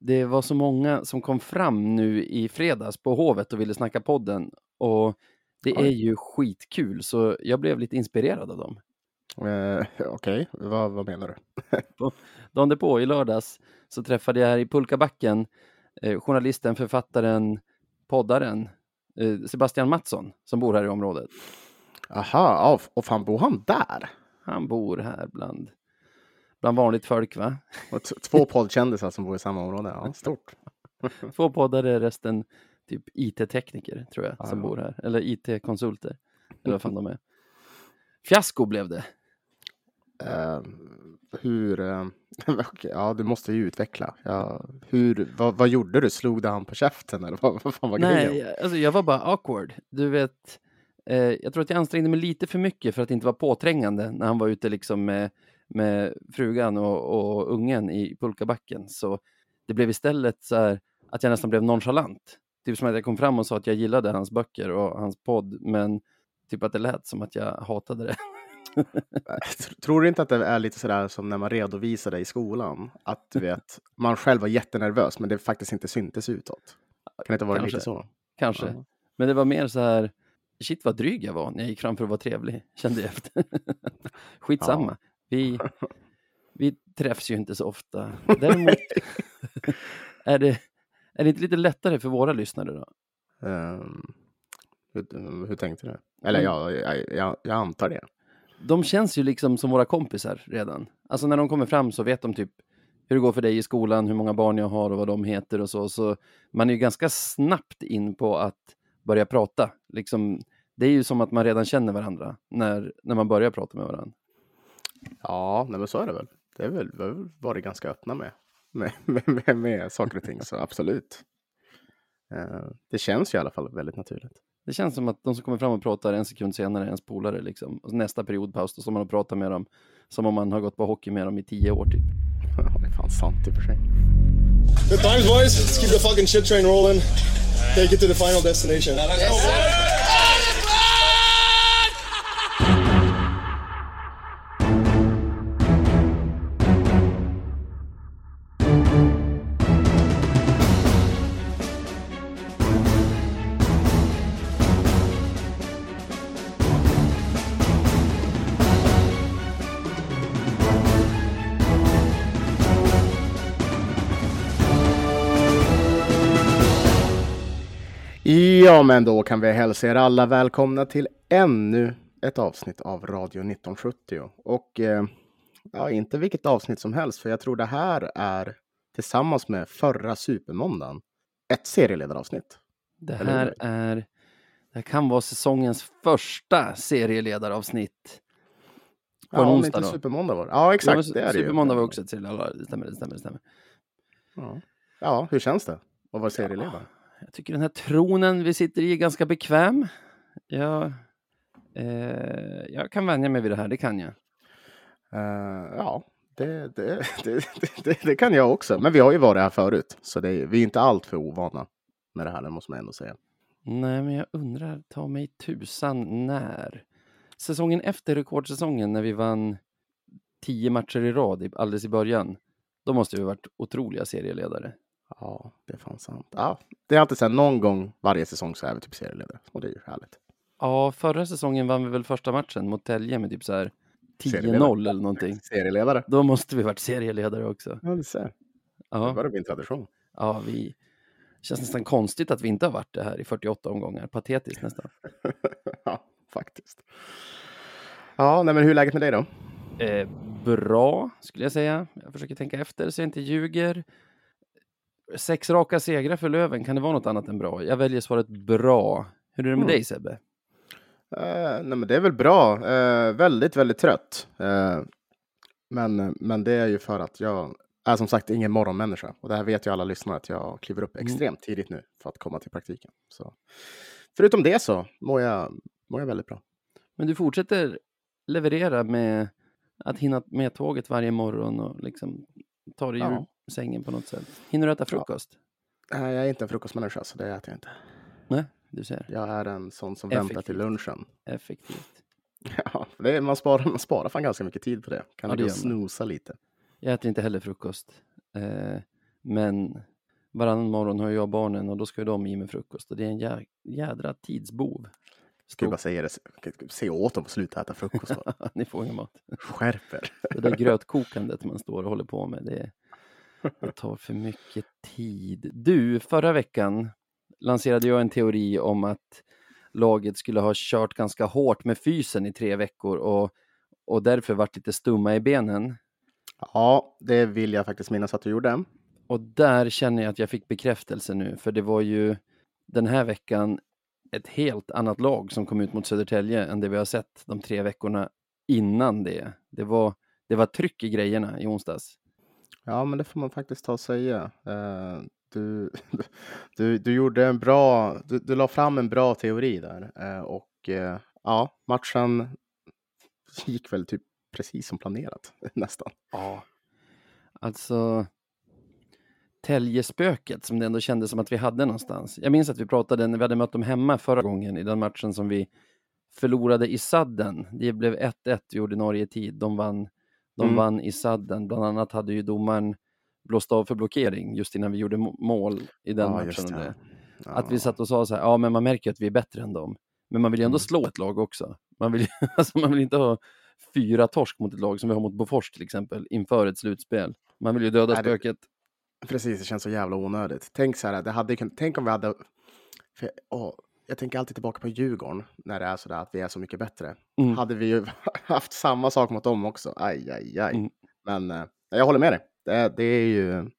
det var så många som kom fram nu i fredags på Hovet och ville snacka podden. Och det Oj. är ju skitkul, så jag blev lite inspirerad av dem. Eh, Okej, vad, vad menar du? Dagen därpå, i lördags, så träffade jag här i Pulkabacken eh, journalisten, författaren, poddaren eh, Sebastian Mattsson som bor här i området. Aha, och fan bor han där? Han bor här bland, bland vanligt folk, va? Två poddkändisar som bor i samma område. Ja, stort. Två poddare, resten typ IT-tekniker, tror jag, som Ja. bor här. Eller IT-konsulter, eller vad fan de är. Fiasko blev det. Eh, hur... Eh, okej, ja, du måste ju utveckla. Ja, hur, vad, vad gjorde du? Slog du han på käften eller vad, vad fan var Nej, grejen? jag- alltså jag var bara awkward. Du vet, eh, jag tror att jag ansträngde mig lite för mycket för att inte vara påträngande när han var ute liksom med, med frugan och, och ungen i pulkabacken. Så det blev istället så här att jag nästan blev nonchalant. Typ som att jag kom fram och sa att jag gillade hans böcker och hans podd, men typ att det lät som att jag hatade det. Tr- Tror du inte att det är lite sådär som när man redovisade i skolan? Att du vet, man själv var jättenervös men det faktiskt inte syntes utåt. Kan det inte vara Kanske. lite så? Kanske. Ja. Men det var mer så här, shit vad dryg jag var när jag gick fram för att vara trevlig, kände jag efter. Skitsamma. Vi, vi träffs ju inte så ofta. Däremot är, det, är det inte lite lättare för våra lyssnare då? Ehm, hur, hur tänkte du? Eller Mm. ja, jag, jag, jag antar det. De känns ju liksom som våra kompisar redan. Alltså när de kommer fram så vet de typ hur det går för dig i skolan, hur många barn jag har och vad de heter och så. Så man är ju ganska snabbt in på att börja prata. Liksom, det är ju som att man redan känner varandra när, när man börjar prata med varandra. Ja, nej, men så är det väl. Det är väl, vi har väl varit ganska öppna med, med, med, med, med saker och ting, så absolut. Eh, det känns ju i alla fall väldigt naturligt. Det känns som att de som kommer fram och pratar en sekund senare är ens polare. Liksom. Och nästa periodpaus, då står man och pratar med dem som om man har gått på hockey med dem i tio år typ. det är fan sant i och för sig. Good times, boys. Let's keep the fucking shit train rolling. Take it to the final destination. Ja, men då kan vi hälsa er alla välkomna till ännu ett avsnitt av Radio 1970. Och eh, ja, inte vilket avsnitt som helst, för jag tror det här är tillsammans med förra Supermåndagen ett serieledaravsnitt. Det här är, det här kan vara säsongens första serieledaravsnitt. På ja, om onsdag inte då. Supermåndag var det. Ja, exakt. Ja, det är. Supermåndag var också ett serieledaravsnitt. Det stämmer, det stämmer, det stämmer. Ja. ja, hur känns det att vara serieledare? Jag tycker den här tronen vi sitter i är ganska bekväm. Jag, eh, jag kan vänja mig vid det här, det kan jag. Eh, ja, det, det, det, det, kan jag också. Men vi har ju varit här förut, så vi är inte allt för ovana med det här, det måste man ändå säga. Nej, men jag undrar, ta mig tusan när? Säsongen efter rekordsäsongen när vi vann tio matcher i rad alldeles i början. Då måste vi varit otroliga serieledare. Ja, det är fan sant. Ja, det är alltid så här, någon gång varje säsong så är vi typ serieledare. Och det är ju härligt. Ja, förra säsongen vann vi väl första matchen mot Tälje med typ så här 10-0 Serieledare. eller någonting. Serieledare. Då måste vi varit serieledare också. Ja, du ser. Det Ja, börjar bli en tradition. ja vi... känns nästan konstigt att vi inte har varit det här i 48 omgångar. Patetiskt nästan. ja, faktiskt. Ja, nej, men hur är läget med dig då? Eh, bra, skulle jag säga. Jag försöker tänka efter så jag inte ljuger. Sex raka segrar för Löven, kan det vara något annat än bra? Jag väljer svaret bra. Hur är det med Mm. dig Sebbe? Eh, nej, men det är väl bra. Eh, väldigt, väldigt trött. Eh, men, men det är ju för att jag är som sagt ingen morgonmänniska. Och det här vet ju alla lyssnare att jag kliver upp Mm. extremt tidigt nu för att komma till praktiken. Så. Förutom det så mår jag, mår jag väldigt bra. Men du fortsätter leverera med att hinna med tåget varje morgon och liksom ta dig ur Ja. Sängen på något sätt. Hinner du äta frukost? Nej, jag är inte en frukostmänniska så det äter jag inte. Nej, du ser. Jag är en sån som väntar till Effektivt. lunchen. Effektivt. Ja, det är, man, sparar, man sparar fan ganska mycket tid på det. Kan Ja, ligga och snosa lite. Jag äter inte heller frukost. Eh, men varannan morgon har jag barnen och då ska ju de i med frukost och det är en jä, jädra tidsbov. Ska jag bara säga det, se åt dem att sluta äta frukost. Ni får ingen mat. Skärper. Det där grötkokandet man står och håller på med, det, det tar för mycket tid. Du, förra veckan lanserade jag en teori om att laget skulle ha kört ganska hårt med fysen i tre veckor och, och därför varit lite stumma i benen. Ja, det vill jag faktiskt minnas att du gjorde. Och där känner jag att jag fick bekräftelse nu, för det var ju den här veckan ett helt annat lag som kom ut mot Södertälje än det vi har sett de tre veckorna innan det. Det var, det var tryck i grejerna i onsdags. Ja, men det får man faktiskt ta och säga. Uh, du, du, du gjorde en bra, du, du la fram en bra teori där uh, och uh, ja, matchen gick väl typ precis som planerat nästan. Ja, alltså Täljespöket som det ändå kändes som att vi hade någonstans. Jag minns att vi pratade när vi hade mött dem hemma förra gången i den matchen som vi förlorade i sadden. Det blev 1-1 i ordinarie tid. De vann, de mm. vann i sadden. Bland annat hade ju domaren blåst av för blockering just innan vi gjorde mål i den ja, matchen. Det. Ja. Att vi satt och sa så här, ja men man märker att vi är bättre än dem. Men man vill ju ändå mm. slå ett lag också. Man vill, alltså man vill inte ha fyra torsk mot ett lag som vi har mot Bofors till exempel inför ett slutspel. Man vill ju döda Nej, spöket. Precis, det känns så jävla onödigt. Tänk så här, det hade tänk om vi hade... För, åh, jag tänker alltid tillbaka på Djurgården när det är så där att vi är så mycket bättre. Mm. Hade vi ju haft samma sak mot dem också. Aj, aj, aj. Mm. Men eh, jag håller med dig. Det, det, är ju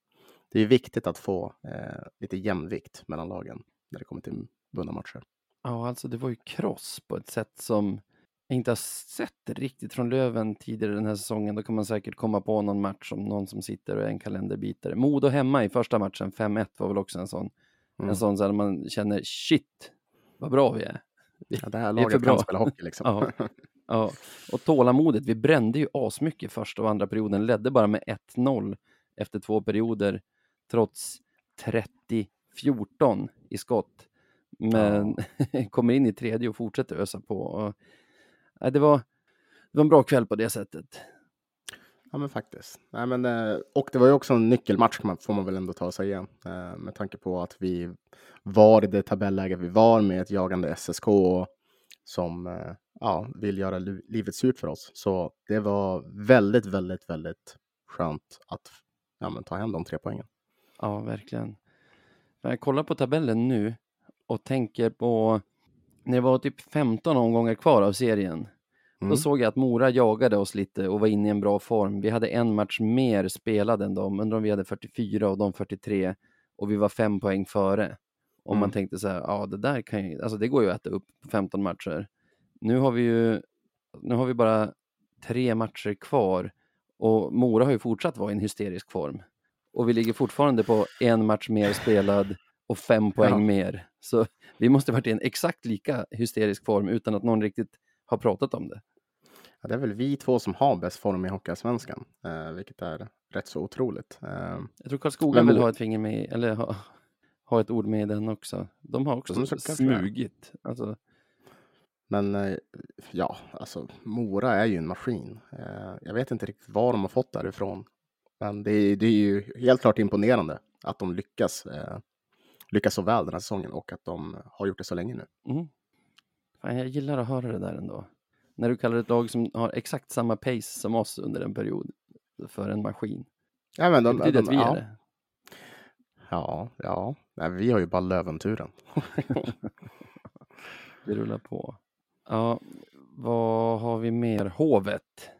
det är viktigt att få eh, lite jämvikt mellan lagen när det kommer till vunna matcher. Ja, alltså det var ju kross på ett sätt som jag inte har sett riktigt från Löven tidigare den här säsongen. Då kan man säkert komma på någon match om någon som sitter och är en kalenderbitare. Modo hemma i första matchen, 5-1 var väl också en sån. Mm. En sån där man känner shit, vad bra vi är. Vi, ja, det här laget kan spela hockey liksom. ja, ja, och tålamodet. Vi brände ju asmycket första och andra perioden, ledde bara med 1-0 efter två perioder, trots 30-14 i skott. Men ja. kommer in i tredje och fortsätter ösa på. Och det, var, det var en bra kväll på det sättet. Ja, men faktiskt. Nej, men, eh, och det var ju också en nyckelmatch får man väl ändå ta och säga. Eh, med tanke på att vi var i det tabelläge vi var med ett jagande SSK som eh, ja, vill göra livet surt för oss. Så det var väldigt, väldigt, väldigt skönt att ja, men, ta hem de tre poängen. Ja, verkligen. Jag kollar på tabellen nu och tänker på när det var typ 15 omgångar kvar av serien, mm. då såg jag att Mora jagade oss lite och var inne i en bra form. Vi hade en match mer spelad än dem, undrar om vi hade 44 och de 43 och vi var fem poäng före. Och mm. man tänkte så här, ja det där kan ju, alltså det går ju att äta upp på 15 matcher. Nu har vi ju, nu har vi bara tre matcher kvar och Mora har ju fortsatt vara i en hysterisk form. Och vi ligger fortfarande på en match mer spelad och fem poäng ja. mer. Så vi måste varit i en exakt lika hysterisk form utan att någon riktigt har pratat om det. Ja, det är väl vi två som har bäst form i Hockeyallsvenskan, eh, vilket är rätt så otroligt. Eh, jag tror Karlskoga vill ha ett finger med, eller ha, ha ett ord med i den också. De har också de smugit. Alltså. Men eh, ja, alltså Mora är ju en maskin. Eh, jag vet inte riktigt var de har fått därifrån. Men det är, det är ju helt klart imponerande att de lyckas eh, lyckas så väl den här säsongen och att de har gjort det så länge nu. Mm. Fan, jag gillar att höra det där ändå. När du kallar ett lag som har exakt samma pace som oss under en period för en maskin. Ja, men de, det betyder de, att vi ja. är det. Ja, ja. Nej, vi har ju bara Löventuren. vi rullar på. Ja, vad har vi mer? Hovet.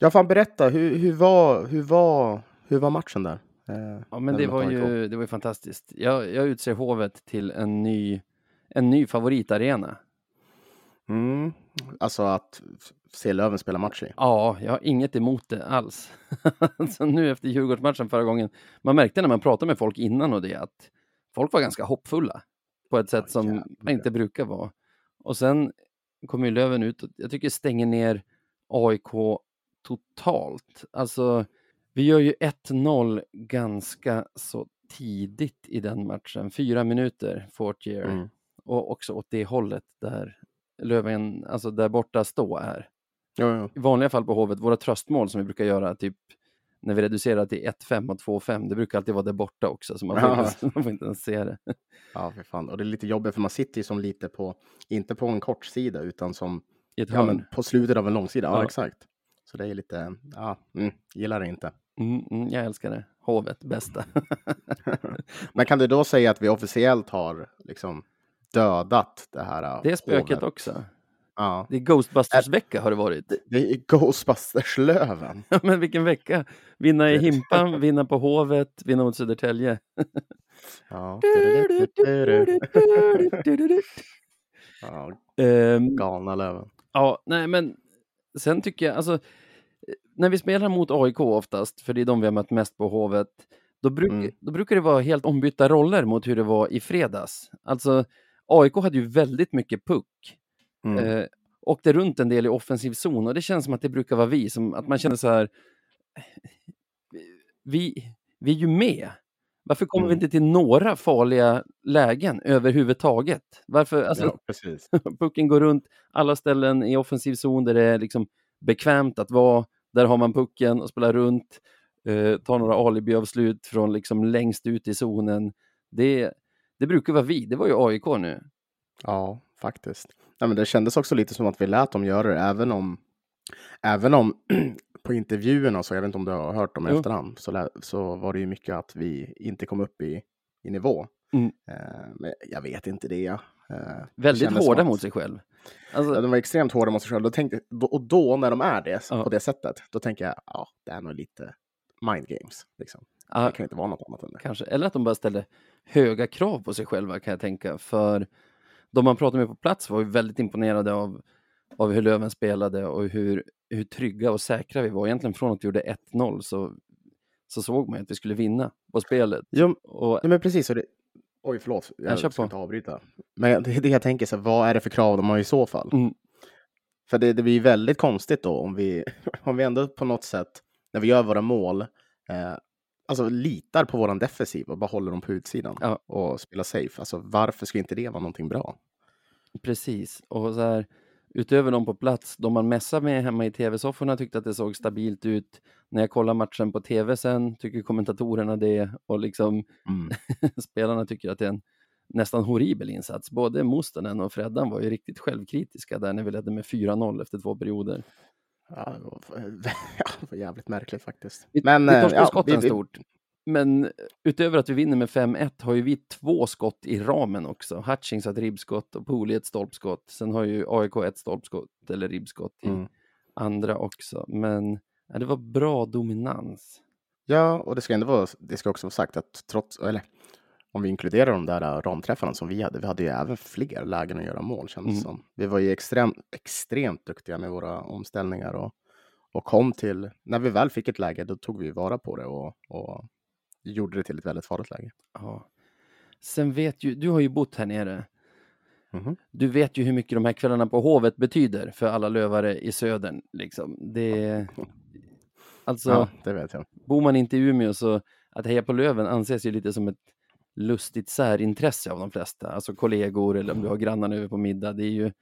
Ja, fan berätta. Hur, hur, var, hur, var, hur var matchen där? Eh, ja, men det var, ju, det var ju fantastiskt. Jag, jag utser Hovet till en ny, en ny favoritarena. Mm. Alltså att se Löven spela match i? Ja, jag har inget emot det alls. alltså nu efter Djurgårdsmatchen förra gången, man märkte när man pratade med folk innan och det att folk var ganska hoppfulla på ett sätt som man inte brukar vara. Och sen kommer ju Löven ut och jag tycker stänger ner AIK totalt. Alltså vi gör ju 1-0 ganska så tidigt i den matchen, fyra minuter, fourth year. Mm. Och också åt det hållet där Löven, alltså där borta stå är. Ja, ja. I vanliga fall på Hovet, våra tröstmål som vi brukar göra typ när vi reducerar till 1-5 och 2-5. Det brukar alltid vara där borta också, så man får, inte, man får inte ens se det. Ja, för fan. Och det är lite jobbigt för man sitter ju som lite på, inte på en kort sida utan som ja, men på slutet av en långsida. Ja, Ja. exakt. Så det är lite, ja, mm, gillar det inte. Mm, mm, jag älskar det. Hovet, bästa. Men kan du då säga att vi officiellt har liksom dödat det här? äh, Det är spöket hovet? också. Ja, Det är Ghostbusters-vecka har det varit. det är Ghostbusters-löven. Men vilken vecka! Vinna i Himpan, vinna på Hovet, vinna mot Södertälje. Ja. ja, Ehm, galna löven. Ja, nej men sen tycker jag, alltså eh, när vi spelar mot AIK oftast, för det är de vi har mött mest på Hovet, då, bruk, Mm. då brukar det vara helt ombytta roller mot hur det var i fredags. Alltså AIK hade ju väldigt mycket puck, Mm. eh, åkte runt en del i offensiv zon och det känns som att det brukar vara vi, som att man känner så här, vi, vi är ju med. Varför kommer vi Mm. inte till några farliga lägen överhuvudtaget? Varför, alltså, ja, precis. pucken går runt alla ställen i offensiv zon där det är liksom bekvämt att vara. Där har man pucken och spelar runt, eh, tar några alibiavslut från liksom längst ut i zonen. Det, det brukar vara vi, det var ju AIK nu. Ja, faktiskt. Nej, men det kändes också lite som att vi lät dem göra det, även om, även om på intervjuerna, så jag vet inte om du har hört dem i Jo. efterhand, så, så var det ju mycket att vi inte kom upp i, i nivå. Mm. Eh, men jag vet inte det. Eh, Väldigt hårda att- mot sig själv. Alltså, Ja, de var extremt hårda mot sig själva. Och då, när de är det, Ja. på det sättet, då tänker jag, ja, det är nog lite mind games. Liksom. ja, Det kan inte vara något annat än det. kanske. Eller att de bara ställde höga krav på sig själva kan jag tänka. För de man pratade med på plats var ju väldigt imponerade av, av hur Löven spelade och hur, hur trygga och säkra vi var. Egentligen från att vi gjorde 1-0 så, så såg man ju att vi skulle vinna på spelet. Jo, Och, Ja, men precis. Och det... Oj, förlåt. Jag Ja, kör ska på. inte avbryta. Men det det jag tänker, så här, vad är det för krav de har i så fall? Mm. För det, det blir väldigt konstigt då om vi, om vi ändå på något sätt, när vi gör våra mål, eh, alltså litar på våran defensiv och bara håller dem på utsidan Ja. och spelar safe. Alltså varför ska inte det vara någonting bra? Precis, och så här, utöver dem på plats, de man messar med hemma i tv-sofforna tyckte att det såg stabilt ut. När jag kollar matchen på tv sen tycker kommentatorerna det och liksom Mm. spelarna tycker att det är en nästan horribel insats. Både Mustonen och Freddan var ju riktigt självkritiska där när vi ledde med 4-0 efter två perioder. Ja, det var, ja, det var jävligt märkligt faktiskt. Vi, Men, vi eh, torskade ja, skotten vi- stort. Men utöver att vi vinner med 5-1 har ju vi två skott i ramen också. Hutchings har ett ribbskott och Pooley ett stolpskott. Sen har ju AIK ett stolpskott eller ribbskott i Mm. andra också. Men ja, det var bra dominans. Ja, och det ska ändå vara, det ska också vara sagt att trots, eller om vi inkluderar de där äh, ramträffarna som vi hade, vi hade ju även fler lägen att göra mål kändes Mm. som. Vi var ju extremt, extremt duktiga med våra omställningar och, och kom till, när vi väl fick ett läge, då tog vi vara på det och, och gjorde det till ett väldigt farligt läge. Ja. Sen vet ju, du har ju bott här nere. Mhm. Du vet ju hur mycket de här kvällarna på Hovet betyder för alla lövare i södern. Liksom. Det, alltså, Ja, det vet jag. bor man inte i Umeå så att heja på Löven anses ju lite som ett lustigt särintresse av de flesta. Alltså kollegor eller om du har grannarna över på middag. Det är ju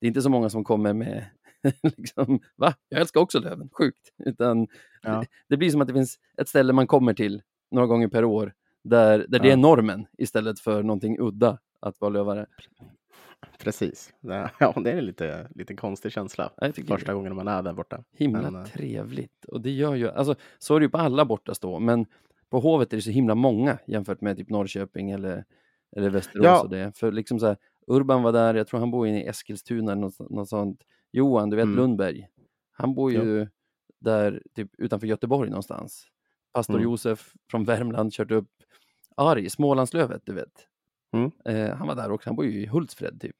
det är inte så många som kommer med liksom, va? Jag älskar också Löven, sjukt. Utan Ja. det, det blir som att det finns ett ställe man kommer till några gånger per år där, där det Ja. är normen istället för någonting udda att vara lövare. Precis. Det- Ja, det är en lite, lite konstig känsla. Första gången man är där borta. Himla Men, eh, trevligt. Och det gör ju, alltså så är det ju på alla bortastå, men på Hovet är det så himla många jämfört med typ Norrköping eller, eller Västerås Ja. och det. För liksom så här, Urban var där, jag tror han bor inne i Eskilstuna eller något, något sånt. Johan, du vet Mm. Lundberg, han bor ju där typ utanför Göteborg någonstans. Pastor Mm. Josef från Värmland kört upp Ari, Smålandslövet, du vet. Mm. Eh, han var där också, han bor ju i Hultsfred typ.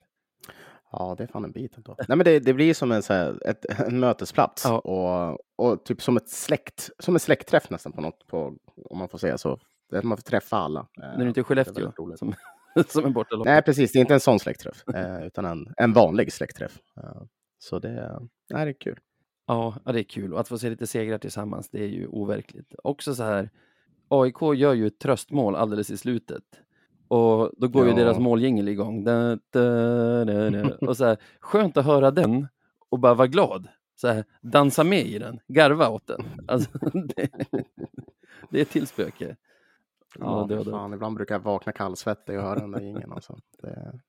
Ja, det är fan en bit ändå. Nej, men det, det blir som en, så här, ett, en mötesplats Ja. och, och typ som ett släkt, som en släktträff nästan på något, på, om man får säga så. Att man får träffa alla. Inte är i det är väldigt Skellefteå, roligt. som, som är borta Nej, precis. Det är inte en sån släktträff, eh, utan en, en vanlig släktträff. Eh, så det, nej, det är kul. Ja, ja, det är kul. Och att få se lite segrar tillsammans, det är ju overkligt. Också så här, AIK gör ju ett tröstmål alldeles i slutet. Och då går ju Ja. deras måljingel igång. Da, da, da. Och så här, skönt att höra den och bara vara glad. så här, dansa med i den, garva åt den. Alltså, det, det är ett till spöke. Ja, fan, ibland brukar jag vakna kallsvettig och höra den där ingen. Alltså. Det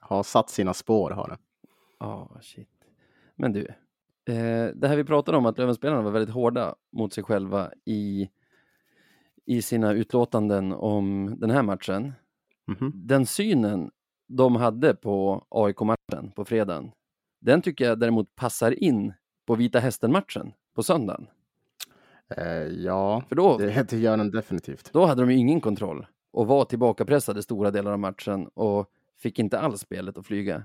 har satt sina spår, har det. Ja, oh, shit. Men du, eh, det här vi pratade om att Lövenspelarna var väldigt hårda mot sig själva i, i sina utlåtanden om den här matchen. Mm -hmm. Den synen de hade på AIK-matchen på fredagen, den tycker jag däremot passar in på Vita Hästen-matchen på söndagen. Eh, ja, För då, det gör den definitivt. Då hade de ju ingen kontroll och var tillbakapressade stora delar av matchen och fick inte alls spelet att flyga.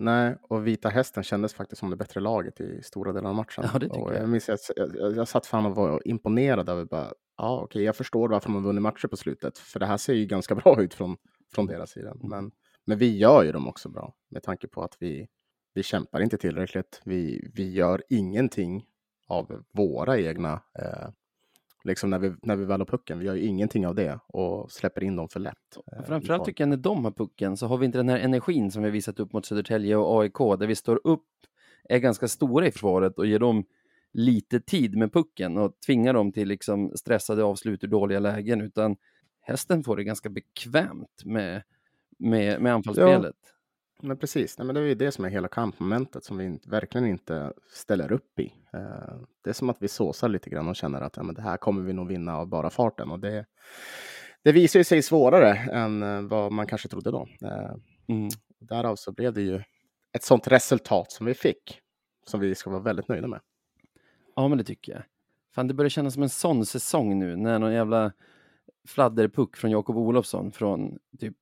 Nej, och Vita Hästen kändes faktiskt som det bättre laget i stora delar av matchen. Ja, det tycker och jag. Jag, minns, jag, jag, jag satt fan och var imponerad över bara, ja okej, okay, jag förstår varför man vunnit matcher på slutet, för det här ser ju ganska bra ut från, från deras sida. Mm. Men, men vi gör ju dem också bra, med tanke på att vi, vi kämpar inte tillräckligt. Vi, vi gör ingenting av våra egna, eh, liksom när vi, när vi väl har pucken. Vi gör ju ingenting av det och släpper in dem för lätt. Eh, Framförallt tycker jag när de har pucken så har vi inte den här energin som vi visat upp mot Södertälje och AIK, där vi står upp, är ganska stora i försvaret och ger dem lite tid med pucken och tvingar dem till liksom stressade avslut ur dåliga lägen, utan hästen får det ganska bekvämt med, med, med anfallsspelet. Ja. Men precis, Nej, men det är ju det som är hela kampmomentet som vi verkligen inte ställer upp i. Eh, det är som att vi såsar lite grann och känner att ja, men det här kommer vi nog vinna av bara farten. Och det, det visar sig svårare än eh, vad man kanske trodde då. Eh, mm. Därav så blev det ju ett sånt resultat som vi fick, som vi ska vara väldigt nöjda med. Ja, men det tycker jag. Fan, det börjar kännas som en sån säsong nu när någon jävla fladderpuck från Jakob Olofsson från typ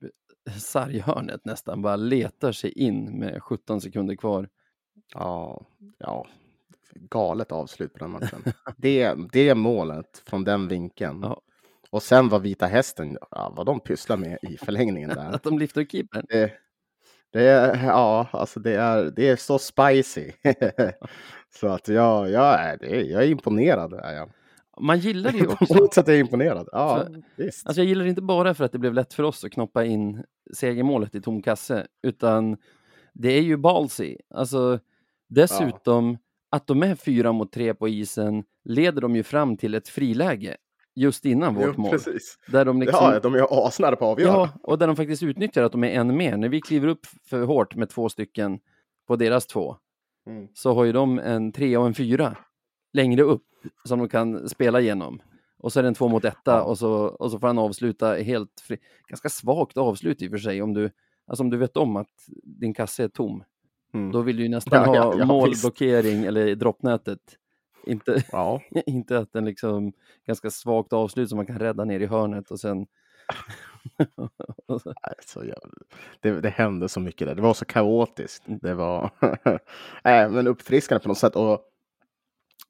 sarghörnet nästan, bara letar sig in med 17 sekunder kvar. Ja, ja. galet avslut på den matchen. det, det målet från den vinkeln. Ja. Och sen var Vita Hästen, ja, vad de pysslar med i förlängningen där. Att de lyfter keepern. Det, det är, ja, alltså det är, det är så spicy. så att jag, jag, är, jag är imponerad. Är jag. Man gillar det ju också. På något sätt är jag imponerad. Ja, för, visst. Alltså jag gillar det inte bara för att det blev lätt för oss att knoppa in segermålet i tom kasse, utan det är ju ballsy. Alltså dessutom ja. att de är fyra mot tre på isen leder de ju fram till ett friläge just innan vårt jo, mål. Precis. Där de liksom, ja, de är asnära på att avgöra. Ja, och där de faktiskt utnyttjar att de är en mer. När vi kliver upp för hårt med två stycken på deras två, mm. så har ju de en tre och en fyra längre upp som de kan spela igenom. Och så är det en två mot etta och, så, och så får han avsluta helt fri. Ganska svagt avslut i och för sig om du, alltså om du vet om att din kasse är tom. Mm. Då vill du nästan ja, ha ja, målblockering visst. eller droppnätet. Inte, ja. inte att den liksom ganska svagt avslut som man kan rädda ner i hörnet och sen så det, det hände så mycket där. Det var så kaotiskt. Mm. Det var äh, men uppfriskande på något sätt. Och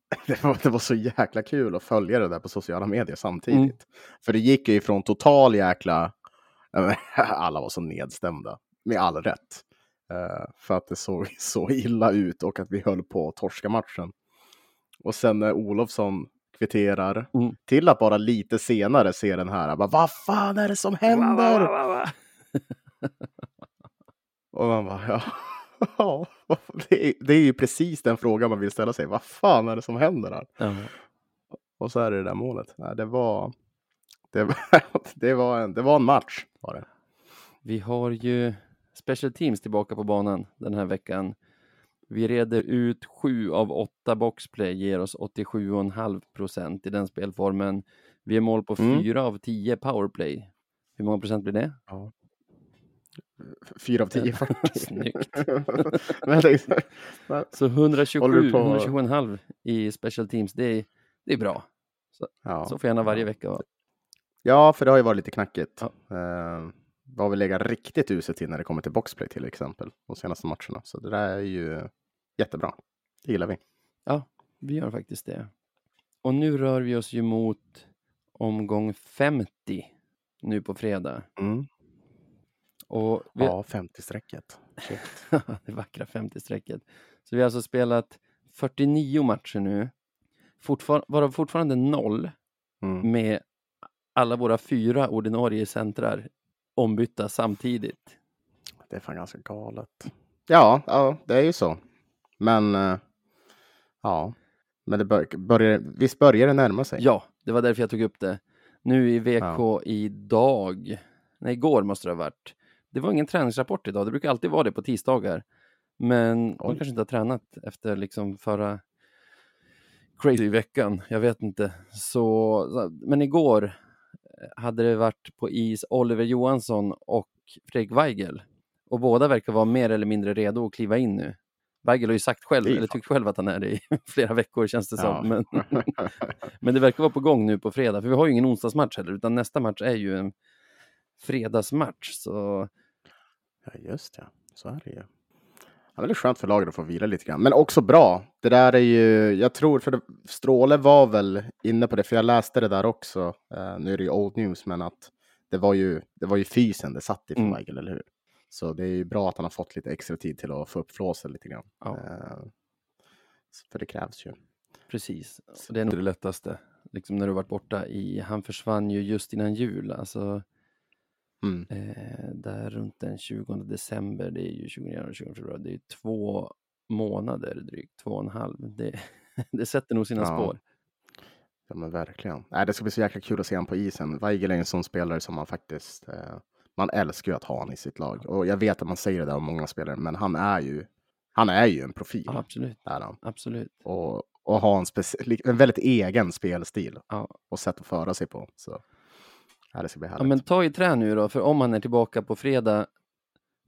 det var, det var så jäkla kul att följa det där på sociala medier samtidigt. Mm. För det gick ju ifrån total jäkla... Alla var så nedstämda, med all rätt. Uh, för att det såg så illa ut och att vi höll på att torska matchen. Och sen när Olofsson kvitterar mm. till att bara lite senare se den här. Bara, Vad fan är det som händer? Va, va, va, och man bara, ja. Ja, det är, det är ju precis den frågan man vill ställa sig. Vad fan är det som händer här? Mm. Och så är det det där målet. Nej, det var, det, var, det, var en, det var en match. Var det. Vi har ju Special Teams tillbaka på banan den här veckan. Vi reder ut sju av åtta boxplay, ger oss 87,5 procent i den spelformen. Vi är mål på mm. fyra av tio powerplay. Hur många procent blir det? Ja. 4 av 10, 40. Snyggt. så 127, på... 127,5 i special teams, det är, det är bra. Så, ja. så får gärna varje vecka vara. Ja, för det har ju varit lite knackigt. Ja. Uh, vad vi lägger riktigt uset till när det kommer till boxplay till exempel, de senaste matcherna. Så det där är ju jättebra. Det gillar vi. Ja, vi gör faktiskt det. Och nu rör vi oss ju mot omgång 50 nu på fredag. Mm. Och vi... Ja, 50-strecket. det vackra 50-strecket. Så vi har alltså spelat 49 matcher nu, Fortfar varav fortfarande noll mm. med alla våra fyra ordinarie centrar ombytta samtidigt. Det är fan ganska galet. Ja, ja det är ju så. Men eh, Ja, men det bör, börjar, visst börjar det närma sig? Ja, det var därför jag tog upp det. Nu i VK ja. idag, nej igår måste det ha varit. Det var ingen träningsrapport idag, det brukar alltid vara det på tisdagar. Men Oj. de kanske inte har tränat efter liksom förra crazy veckan, jag vet inte. Så, men igår eh, hade det varit på is Oliver Johansson och Fredrik Weigel. Och båda verkar vara mer eller mindre redo att kliva in nu. Weigel har ju sagt själv, eller tyckt själv att han är det i flera veckor känns det ja. som. Men, men det verkar vara på gång nu på fredag, för vi har ju ingen onsdagsmatch heller, utan nästa match är ju en fredagsmatch. Så... Ja, just det. Så är det ju. Ja, det är skönt för laget att få vila lite grann, men också bra. Det där är ju, jag tror, för det, Stråle var väl inne på det, för jag läste det där också. Uh, nu är det ju old news, men att det var ju, det var ju fysen det satt i för mm. Eller hur? Så det är ju bra att han har fått lite extra tid till att få upp flåsen lite grann. Ja. Uh, för det krävs ju. Precis, och det är nog det lättaste. Liksom när du varit borta i, han försvann ju just innan jul, alltså Mm. Eh, där runt den 20 december, det är ju 20 januari, 20 februari, det är två månader drygt, två och en halv. Det, det sätter nog sina ja. spår. Ja men verkligen. Nej, det ska bli så jäkla kul att se honom på isen. Weigel är en sån spelare som man faktiskt, eh, man älskar ju att ha honom i sitt lag. Och jag vet att man säger det där om många spelare, men han är ju, han är ju en profil. Ja, absolut. Är han. absolut. Och, och har en, en väldigt egen spelstil ja. och sätt att föra sig på. Så. Ja, det ska bli härligt. Ja, men ta i trä nu då, för om han är tillbaka på fredag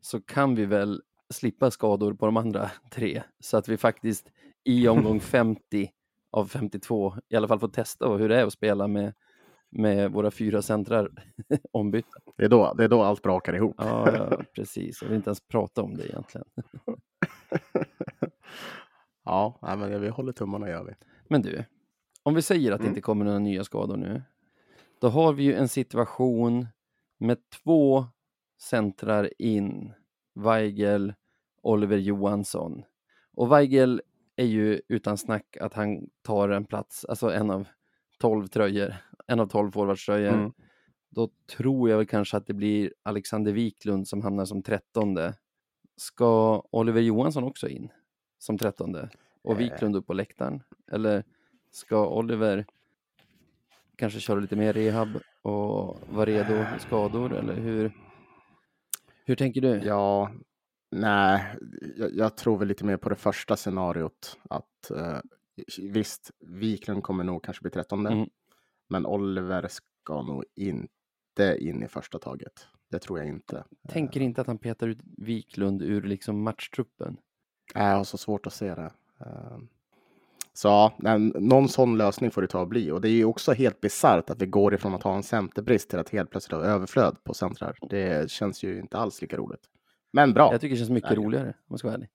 så kan vi väl slippa skador på de andra tre så att vi faktiskt i omgång 50 av 52 i alla fall får testa hur det är att spela med, med våra fyra centrar ombytta. Det är, då, det är då allt brakar ihop. Ja, ja precis. Jag vill inte ens prata om det egentligen. ja, men vi håller tummarna gör vi. Men du, om vi säger att det mm. inte kommer några nya skador nu, då har vi ju en situation med två centrar in, Weigel, Oliver Johansson. Och Weigel är ju utan snack att han tar en plats, alltså en av tolv tröjor, en av tolv forwardströjor. Mm. Då tror jag väl kanske att det blir Alexander Wiklund som hamnar som trettonde. Ska Oliver Johansson också in som trettonde och eh. Wiklund upp på läktaren? Eller ska Oliver kanske köra lite mer rehab och vara redo för skador eller hur? Hur tänker du? Ja, nej, jag, jag tror väl lite mer på det första scenariot att eh, visst, Wiklund kommer nog kanske bli trettonde, mm. men Oliver ska nog inte in i första taget. Det tror jag inte. Tänker inte att han petar ut Wiklund ur liksom matchtruppen. Nej, jag har så svårt att se det. Så ja, någon sån lösning får det ta och bli. Och det är ju också helt bisarrt att vi går ifrån att ha en centerbrist till att helt plötsligt ha överflöd på centrar. Det känns ju inte alls lika roligt. Men bra. Jag tycker det känns mycket roligare, om jag ska vara ärlig.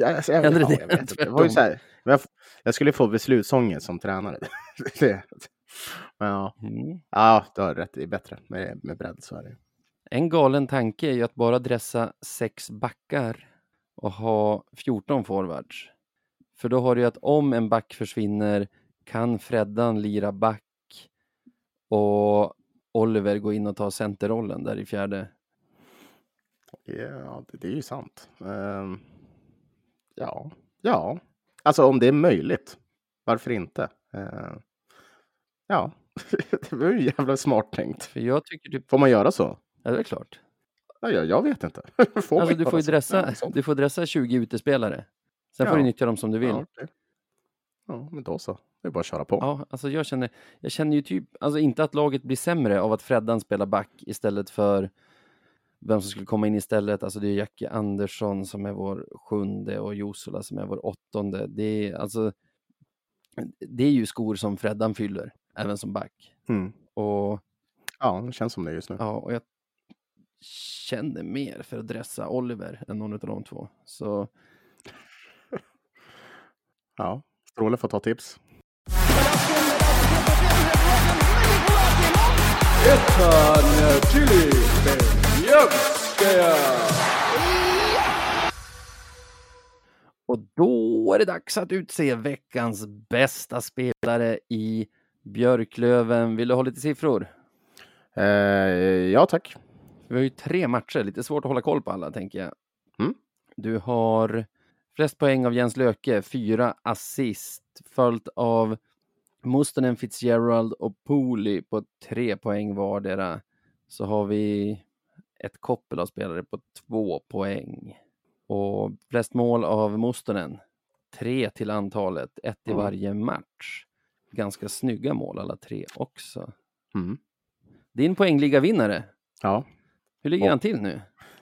Jag, alltså, jag, jag, ja, jag. Det var ju så här, jag, jag skulle få beslutsångest som tränare. Men ja, mm. ja, du har rätt. Det är bättre med, med bredd, så är det. En galen tanke är ju att bara dressa sex backar och ha 14 forwards. För då har du ju att om en back försvinner kan Freddan lira back och Oliver gå in och ta centerrollen där i fjärde. Ja, det, är ju sant. Um, ja, ja, alltså om det är möjligt. Varför inte? Uh, ja, det var ju jävla smart tänkt. För jag tycker typ... Får man göra så? Ja, det är klart. Ja, jag, jag vet inte. får alltså, du, får dressa, du får dressa 20 utespelare Sen ja. får du nyttja dem som du vill. Ja, okay. ja, men då så. Det är bara att köra på. Ja, alltså jag känner, jag känner ju typ, alltså inte att laget blir sämre av att Freddan spelar back istället för vem som skulle komma in istället. Alltså det är Jackie Andersson som är vår sjunde och Josula som är vår åttonde. Det är alltså, det är ju skor som Freddan fyller, även som back. Mm. Och, ja, det känns som det just nu. Ja, och jag känner mer för att dressa Oliver än någon av de två. Så Ja, Stråle får ta tips. Och då är det dags att utse veckans bästa spelare i Björklöven. Vill du ha lite siffror? Eh, ja, tack. Vi har ju tre matcher, lite svårt att hålla koll på alla tänker jag. Mm. Du har flest poäng av Jens Löke, fyra assist, följt av Mustonen, Fitzgerald och Pooley på tre poäng vardera. Så har vi ett koppel av spelare på två poäng. Och flest mål av Mustonen, tre till antalet, ett i varje match. Ganska snygga mål alla tre också. Mm. Din poängliga-vinnare, Ja. hur ligger Ja. han till nu?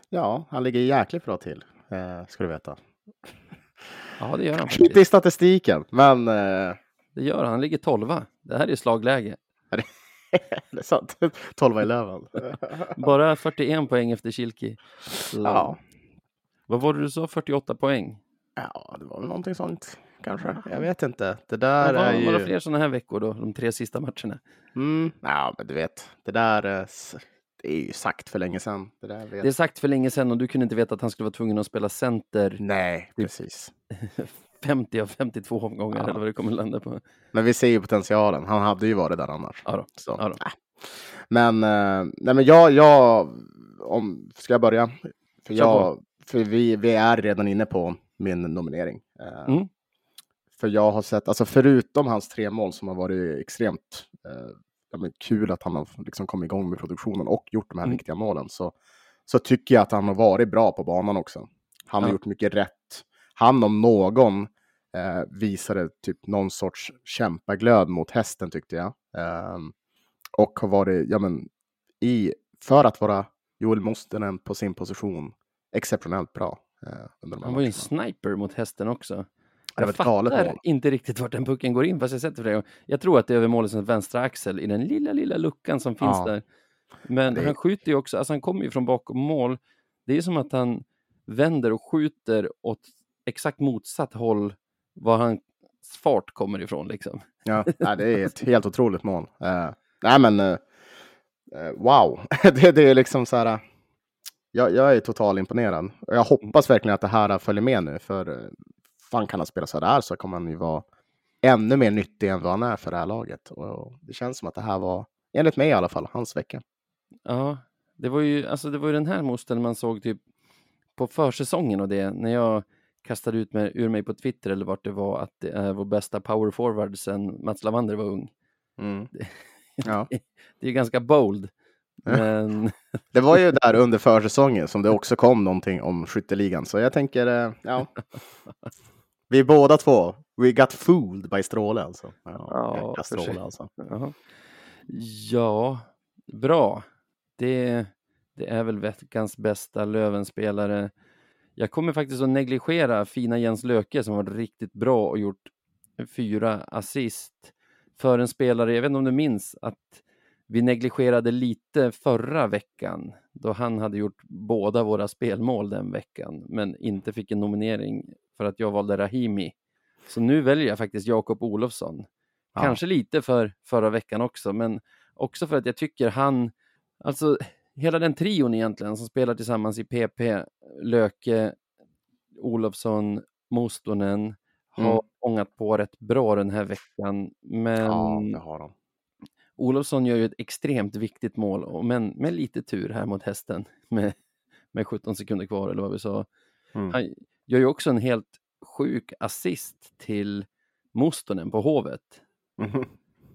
ja, han ligger jäkligt bra till, eh, ska du veta. Ja, det gör han Inte i statistiken, men eh, Det gör han, han ligger tolva. Det här är slagläge. det är sant. 12 i Löven. Bara 41 poäng efter Kilki. Ja. Vad var det du sa, 48 poäng? ja, det var väl någonting sånt kanske. Jag vet inte. Det Ja, där var, är var det ju... fler sådana här veckor då, de tre sista matcherna? Mm, ja, men du vet, det där eh, det är ju sagt för länge sedan. Det. Det är sagt för länge sedan och du kunde inte veta att han skulle vara tvungen att spela center Nej, precis. 50 av 52 omgångar Ja. eller vad det kommer landa på. Men vi ser ju potentialen. Han hade ju varit där annars. Ja då. Så, Ja då. äh. Men, eh, nej, men jag, jag om, ska jag börja? För, jag, för vi, vi är redan inne på min nominering. Eh, Mm. För jag har sett, alltså förutom hans tre mål som har varit extremt eh, ja, men kul att han har liksom kommit igång med produktionen och gjort de här Mm. viktiga målen, så, så tycker jag att han har varit bra på banan också. Han har Ja. gjort mycket rätt. Han om någon eh, visade typ någon sorts kämpaglöd mot hästen tyckte jag. Ehm, och har varit, ja men, i, för att vara Joel Mostenen på sin position, exceptionellt bra. Eh, Han var ju en sniper mot hästen också. Det var Jag ett galet fattar inte riktigt vart den pucken går in, fast jag sett det flera. Jag tror att det är över målets vänstra axel i den lilla, lilla luckan som finns Ja. där. Men Det han skjuter ju också, alltså han kommer ju från bakom mål. Det är som att han vänder och skjuter åt exakt motsatt håll var hans fart kommer ifrån liksom. Ja, nej, det är ett helt otroligt mål. Eh, nej, men eh, wow, det, det är liksom så här. Jag, jag är totalt imponerad jag hoppas verkligen att det här följer med nu, för fan kan han spela så där så kommer han ju vara ännu mer nyttig än vad han är för det här laget. Och det känns som att det här var, enligt mig i alla fall, hans vecka. Ja, det var ju, alltså det var ju den här mosten man såg typ på försäsongen och det, när jag kastade ut mig, ur mig på Twitter eller vart det var att det är vår bästa power forward sen Mats Lavander var ung. Ja. Det är ju ganska bold, men Det var ju där under försäsongen som det också kom någonting om skytteligan, så jag tänker, eh, ja. Vi båda två, we got fooled by Stråle alltså. Ja, Ja. Stråle alltså. Ja, bra. Det, det är väl veckans bästa Lövenspelare. Jag kommer faktiskt att negligera fina Jens Löke som varit riktigt bra och gjort fyra assist för en spelare. Jag vet inte om du minns att vi negligerade lite förra veckan då han hade gjort båda våra spelmål den veckan men inte fick en nominering för att jag valde Rahimi. Så nu väljer jag faktiskt Jakob Olofsson. Ja. Kanske lite för förra veckan också, men också för att jag tycker han, alltså hela den trion egentligen som spelar tillsammans i PP, Löke, Olofsson, Mostonen, har Mm. ångat på rätt bra den här veckan. Men Ja, det har de. Olofsson gör ju ett extremt viktigt mål, men med lite tur här mot hästen med, med 17 sekunder kvar eller vad vi sa. Mm. Han gör ju också en helt sjuk assist till Mostonen på Hovet. Mhm.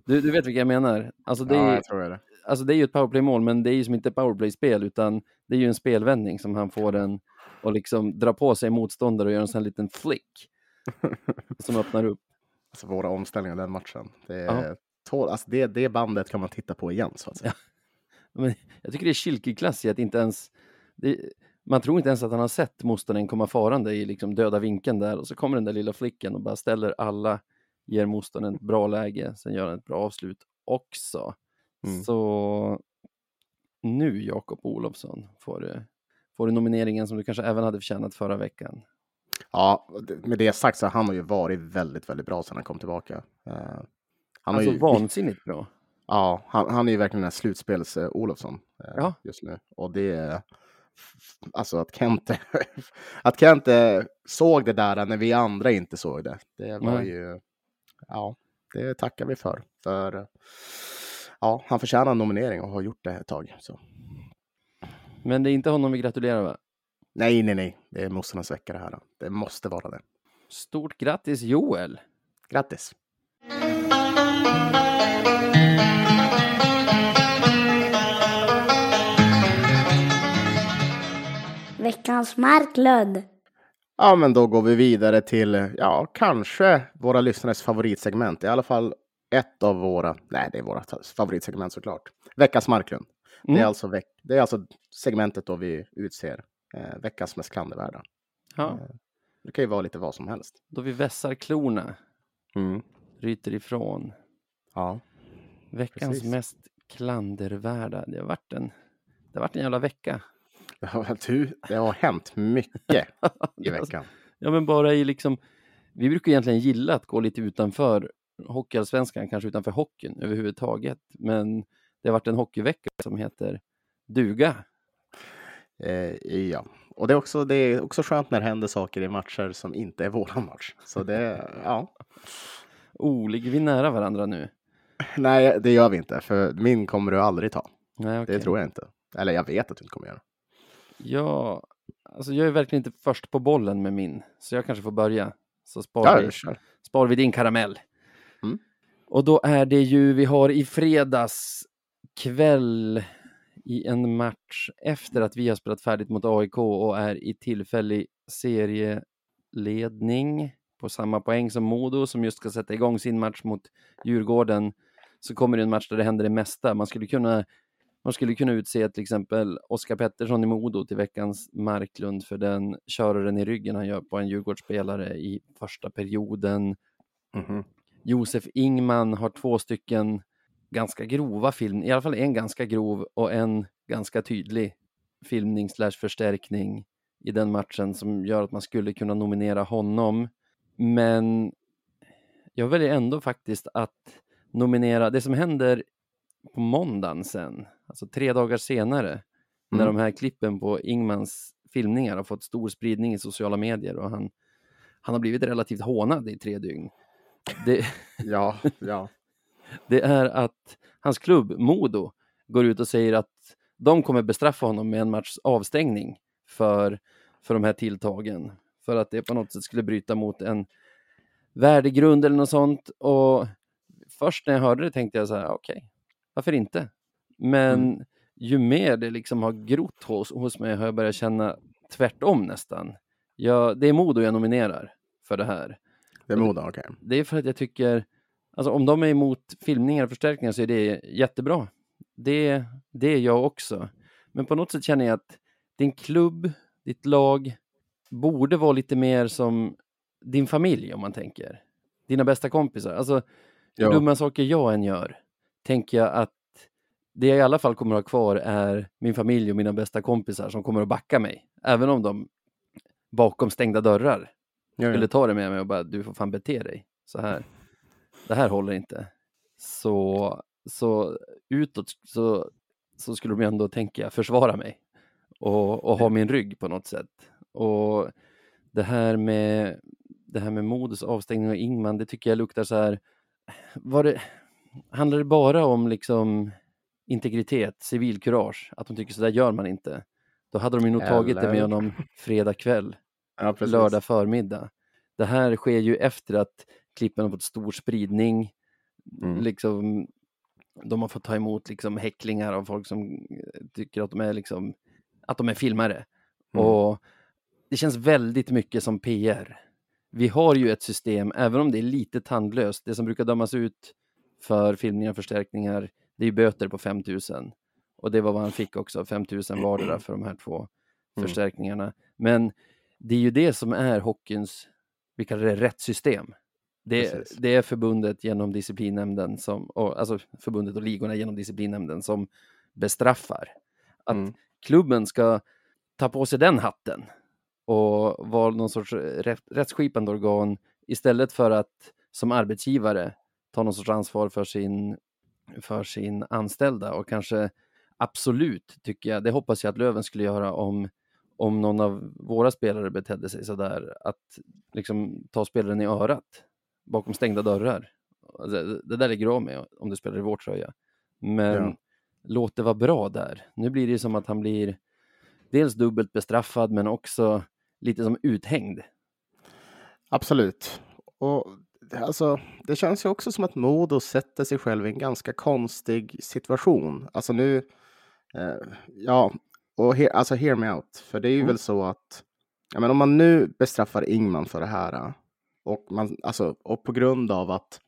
Du, du vet vilka jag menar? Alltså det, Ja, är, det. alltså det är ju ett powerplay-mål, men det är ju som inte powerplay-spel, utan det är ju en spelvändning som han får en och liksom dra på sig motståndare och göra en sån här liten flick som öppnar upp. Alltså våra omställningar den matchen. Det, Ja. är, tål, alltså det, det bandet kan man titta på igen så att säga. Men jag tycker det är Kilke-klass i att inte ens... Det, man tror inte ens att han har sett Mostonen komma farande i liksom döda vinkeln där och så kommer den där lilla flicken och bara ställer alla, ger Mostonen ett bra läge, sen gör han ett bra avslut också. Mm. Så nu Jakob Olofsson får du, får du nomineringen som du kanske även hade förtjänat förra veckan. Ja, med det sagt så har han ju varit väldigt, väldigt bra sedan han kom tillbaka. Eh, han har Alltså ju, vansinnigt bra. Ja, han, han är ju verkligen den här slutspels eh, eh, Ja. just nu. Och det är alltså att Kente, att Kente såg det där när vi andra inte såg det. Det var Nej. ju, ja, det tackar vi för. För ja, han förtjänar en nominering och har gjort det ett tag. Så. Men det är inte honom vi gratulerar va? Nej, nej, nej, det är Mossornas vecka det här. Det måste vara det. Stort grattis Joel! Grattis! Veckans Marklund. Ja, men då går vi vidare till, ja, kanske våra lyssnares favoritsegment. I alla fall ett av våra, nej, det är våra favoritsegment såklart. Veckans Marklund. Det, är Mm. alltså veck, det är alltså segmentet då vi utser eh, veckans mest klandervärda. Ja, Det kan ju vara lite vad som helst. då vi vässar klorna, Mm. ryter ifrån. Ja. Veckans Precis. mest klandervärda. Det har varit en, det har varit en jävla vecka. Ja, du, det har hänt mycket i veckan. Ja, men bara i liksom, vi brukar egentligen gilla att gå lite utanför hockeyallsvenskan, kanske utanför hockeyn överhuvudtaget. Men det har varit en hockeyvecka som heter duga. Eh, ja, och det är, också, det är också skönt när det händer saker i matcher som inte är våran match. Så det, ja. Oh, ligger vi nära varandra nu? Nej, det gör vi inte, för min kommer du aldrig ta. Nej, Det okej. tror jag inte. Eller jag vet att du inte kommer göra. Ja, alltså jag är verkligen inte först på bollen med min, så jag kanske får börja. Så sparar, Ja, vi, kör. sparar vi din karamell. Mm. Och då är det ju, vi har i fredags kväll i en match efter att vi har spelat färdigt mot AIK och är i tillfällig serieledning på samma poäng som Modo som just ska sätta igång sin match mot Djurgården så kommer det en match där det händer det mesta. Man skulle kunna man skulle kunna utse till exempel Oskar Pettersson i Modo till veckans Marklund för den köraren i ryggen han gör på en Djurgårdsspelare i första perioden. Mhm. Josef Ingman har två stycken ganska grova film, i alla fall en ganska grov och en ganska tydlig filmning slash förstärkning i den matchen som gör att man skulle kunna nominera honom. Men jag väljer ändå faktiskt att nominera det som händer på måndagen sen, alltså tre dagar senare, när Mm. de här klippen på Ingmans filmningar har fått stor spridning i sociala medier och han, han har blivit relativt hånad i tre dygn. Det, Ja, ja. det är att hans klubb, Modo, går ut och säger att de kommer bestraffa honom med en matchs avstängning för, för de här tilltagen. För att det på något sätt skulle bryta mot en värdegrund eller något sånt. Och först när jag hörde det tänkte jag så här, okej, varför inte? Men ju mer det liksom har grott hos, hos mig har jag börjat känna tvärtom nästan. Jag, det är Modo jag nominerar för det här Det är Modo, okej. det är för att jag tycker, alltså om de är emot filmningar och förstärkningar så är det jättebra. Det, det är jag också. Men på något sätt känner jag att din klubb, ditt lag, borde vara lite mer som din familj om man tänker. Dina bästa kompisar. Alltså, hur dumma saker jag än gör, tänker jag att det jag i alla fall kommer att ha kvar är min familj och mina bästa kompisar som kommer att backa mig. Även om de bakom stängda dörrar Ja, ja. skulle ta det med mig och bara du får fan bete dig så här. Det här håller inte. Så, så utåt så, så skulle de ändå tänka försvara mig och, och ha min rygg på något sätt. Och det här med det här med modus avstängning och Ingman, det tycker jag luktar så här. Var det, handlar det bara om liksom integritet, civilkurage, att de tycker så där gör man inte? Då hade de ju nog tagit det med Eller- honom fredag kväll ja, lördag förmiddag. Det här sker ju efter att klippen har fått stor spridning. Mm. Liksom, de har fått ta emot liksom häcklingar av folk som eh, tycker att de är, liksom, att de är filmare. Mm. Och det känns väldigt mycket som PR. Vi har ju ett system, även om det är lite tandlöst, det som brukar dömas ut för filmningar och förstärkningar, det är böter på 5000. Och det var vad han fick också, 5000 vardera för de här två Mm. förstärkningarna. Men det är ju det som är hockeyns, vi kallar det rättssystem. Det, det är förbundet genom disciplinnämnden, som, och, alltså förbundet och ligorna genom disciplinnämnden som bestraffar. Att Mm. klubben ska ta på sig den hatten och vara någon sorts rätt, rättsskipande organ istället för att som arbetsgivare ta någon sorts ansvar för sin, för sin anställda och kanske absolut tycker jag, det hoppas jag att Löven skulle göra om, om någon av våra spelare betedde sig sådär, att liksom ta spelaren i örat bakom stängda dörrar. Alltså, Det, det där lägger du av med om du spelar i vår tröja. Men Ja. låt det vara bra där. Nu blir det som att han blir dels dubbelt bestraffad men också lite som uthängd. absolut. Och alltså, det känns ju också som att Modo sätter sig själv i en ganska konstig situation. Alltså nu, eh, ja, och he, alltså hear me out. För det är ju Mm. väl så att, ja men om man nu bestraffar Ingman för det här och, man, alltså, och på grund av att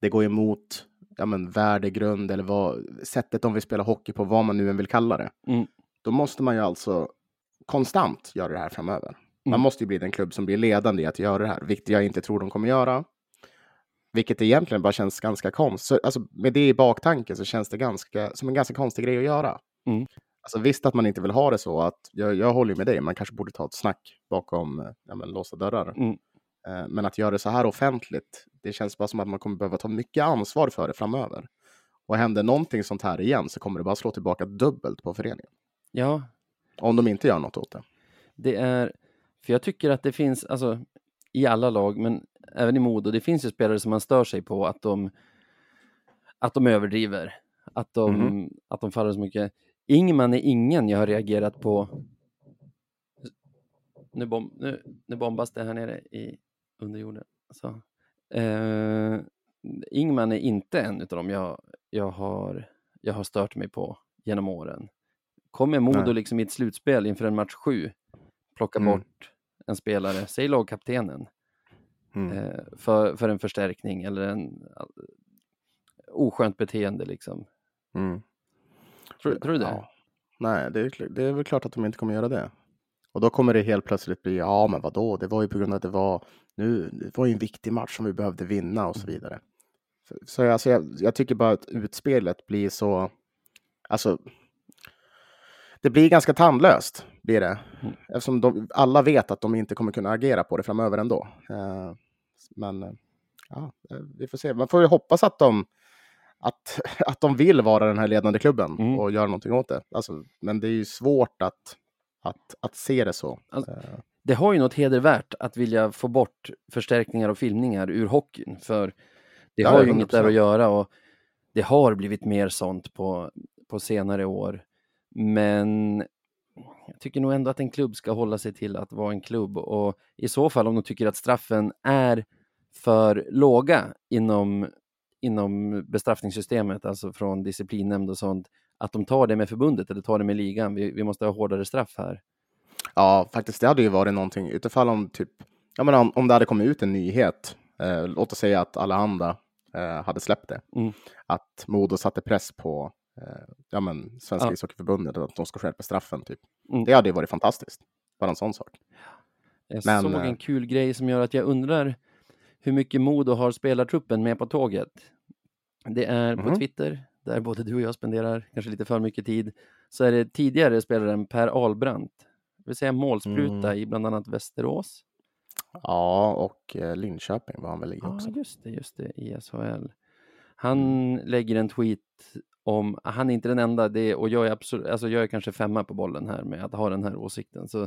det går emot ja, men, värdegrund eller vad, sättet de vill spela hockey på, vad man nu än vill kalla det. Mm. Då måste man ju alltså konstant göra det här framöver. Man Mm. måste ju bli den klubb som blir ledande i att göra det här, vilket jag inte tror de kommer göra. Vilket egentligen bara känns ganska konstigt. Alltså, med det i baktanken så känns det ganska, som en ganska konstig grej att göra. Mm. Alltså, visst att man inte vill ha det så, att jag, jag håller med dig, man kanske borde ta ett snack bakom ja, men, låsta dörrar. Mm. Eh, Men att göra det så här offentligt, det känns bara som att man kommer behöva ta mycket ansvar för det framöver. Och händer någonting sånt här igen så kommer det bara slå tillbaka dubbelt på föreningen. Ja, Om de inte gör något åt det. det är, för jag tycker att det finns, alltså i alla lag, men även i Modo, det finns ju spelare som man stör sig på att de, att de överdriver, att de, Mhm. att de faller så mycket. Ingman är ingen jag har reagerat på. Nu, bom, nu, nu bombas det här nere i underjorden. Så. Eh, Ingman är inte en av dem jag, jag, har, jag har stört mig på genom åren. Kommer Modo Nej. liksom i ett slutspel inför en match sju plocka Mm. bort en spelare, säg lagkaptenen, Mm. eh, för, för en förstärkning eller en oskönt beteende liksom. Mm. Tror, tror du det? Ja. Nej, det är, det är väl klart att de inte kommer göra det. Och då kommer det helt plötsligt bli, ja men vadå, det var ju på grund av att det var, nu, det var ju en viktig match som vi behövde vinna och så Mm. vidare. Så, så alltså, jag, jag tycker bara att utspelet blir så, alltså, det blir ganska tandlöst, blir det. Mm. Eftersom de, alla vet att de inte kommer kunna agera på det framöver ändå. Eh, men, eh, ja, eh, vi får se. Man får ju hoppas att de, att, att de vill vara den här ledande klubben Mm. och göra någonting åt det. Alltså, men det är ju svårt att, att, att se det så. Alltså, Eh, Det har ju något hedervärt att vilja få bort förstärkningar och filmningar ur hockeyn, för det har ju 100%. inget där att göra och det har blivit mer sånt på, på senare år. Men jag tycker nog ändå att en klubb ska hålla sig till att vara en klubb och i så fall om de tycker att straffen är för låga inom, inom bestraffningssystemet, alltså från disciplinnämnd och sånt, att de tar det med förbundet eller tar det med ligan. Vi, vi måste ha hårdare straff här. Ja, faktiskt, det hade ju varit någonting utifall om typ, ja men om, om det hade kommit ut en nyhet, eh, låt oss säga att alla andra eh, hade släppt det, Mm. att Modo satte press på ja, men, Svenska Ja. ishockeyförbundet att de ska skärpa straffen. Typ. Mm. Det hade ju varit fantastiskt. Bara en sån sak. Jag Men, såg eh, en kul grej som gör att jag undrar hur mycket Modo har spelartruppen med på tåget. Det är på Mhm. Twitter, där både du och jag spenderar kanske lite för mycket tid, så är det tidigare spelaren Per Ahlbrandt, det vill säga målspruta Mm. i bland annat Västerås. Ja, och eh, Linköping var han väl i Ja, också. just det, just det, i SHL. Han lägger en tweet om, han är inte den enda, det, och jag är, absolut, alltså jag är kanske femma på bollen här med att ha den här åsikten, så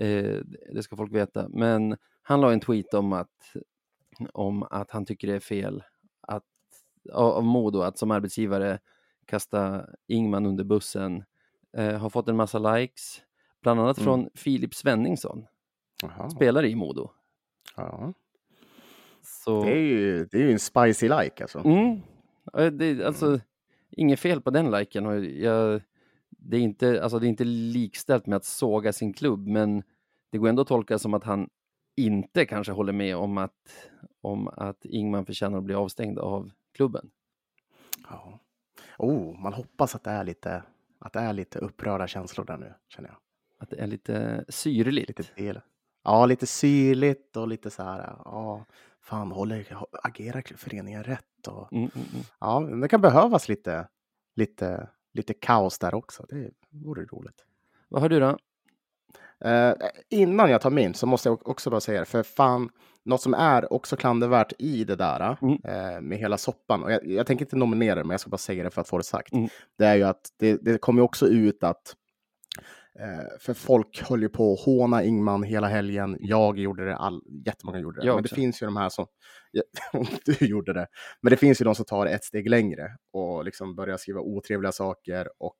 eh, det ska folk veta. Men han la en tweet om att, om att han tycker det är fel att, av Modo att som arbetsgivare kasta Ingman under bussen. Eh, har fått en massa likes, bland annat Mm. från Filip Svenningsson, Jaha. spelare i Modo. Ja. Så... Det, är ju, det är ju en spicy like alltså. Mm. Det, alltså, inget fel på den liken. Och jag, det, är inte, alltså, det är inte likställt med att såga sin klubb, men det går ändå att tolka som att han inte kanske håller med om att, om att Ingman förtjänar att bli avstängd av klubben. Ja. Oh, man hoppas att det är lite, att det är lite upprörda känslor där nu, känner jag. Att det är lite syrligt. Lite del. Ja, lite syrligt och lite så här, ja, fan, håller, agerar föreningen rätt? Och, Mm, mm, mm. ja, det kan behövas lite, lite, lite kaos där också. Det vore roligt. Vad har du då? Eh, innan jag tar min så måste jag också bara säga det, för fan, något som är också klandervärt i det där Mm. eh, med hela soppan, och jag, jag tänker inte nominera det, men jag ska bara säga det för att få det sagt. Mm. Det är ju att det, det kommer också ut att eh, för folk höll ju på att håna Ingman hela helgen. Jag gjorde det, all, jättemånga gjorde det. Jag men det också. finns ju de här som, du gjorde det, men det finns ju de som tar det ett steg längre och liksom börjar skriva otrevliga saker och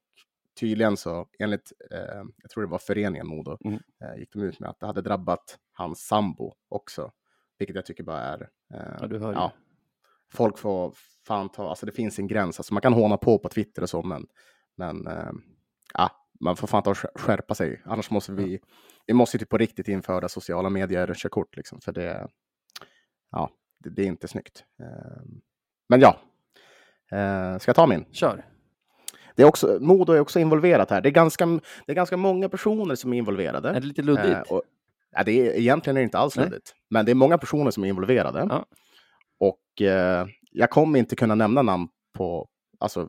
tydligen så, enligt, eh, jag tror det var föreningen Modo, Mm. eh, gick de ut med att det hade drabbat hans sambo också. vilket jag tycker bara är... Eh, Ja, du hör ju. ja, folk får fan ta, alltså det finns en gräns, alltså man kan håna på på Twitter och så, men, men eh, ja, man får fan ta och skär- skärpa sig, annars måste vi, vi måste typ på riktigt införa sociala medier körkort liksom, för det, ja, det, det är inte snyggt. Eh, men ja, eh, ska jag ta min? Kör. Det är också, Modo är också involverat här. Det är ganska, det är ganska många personer som är involverade. Är det lite luddigt? Eh, och, ja, det är, egentligen är det inte alls Nej. luddigt, men det är många personer som är involverade. Ja. Och eh, jag kommer inte kunna nämna namn på, alltså,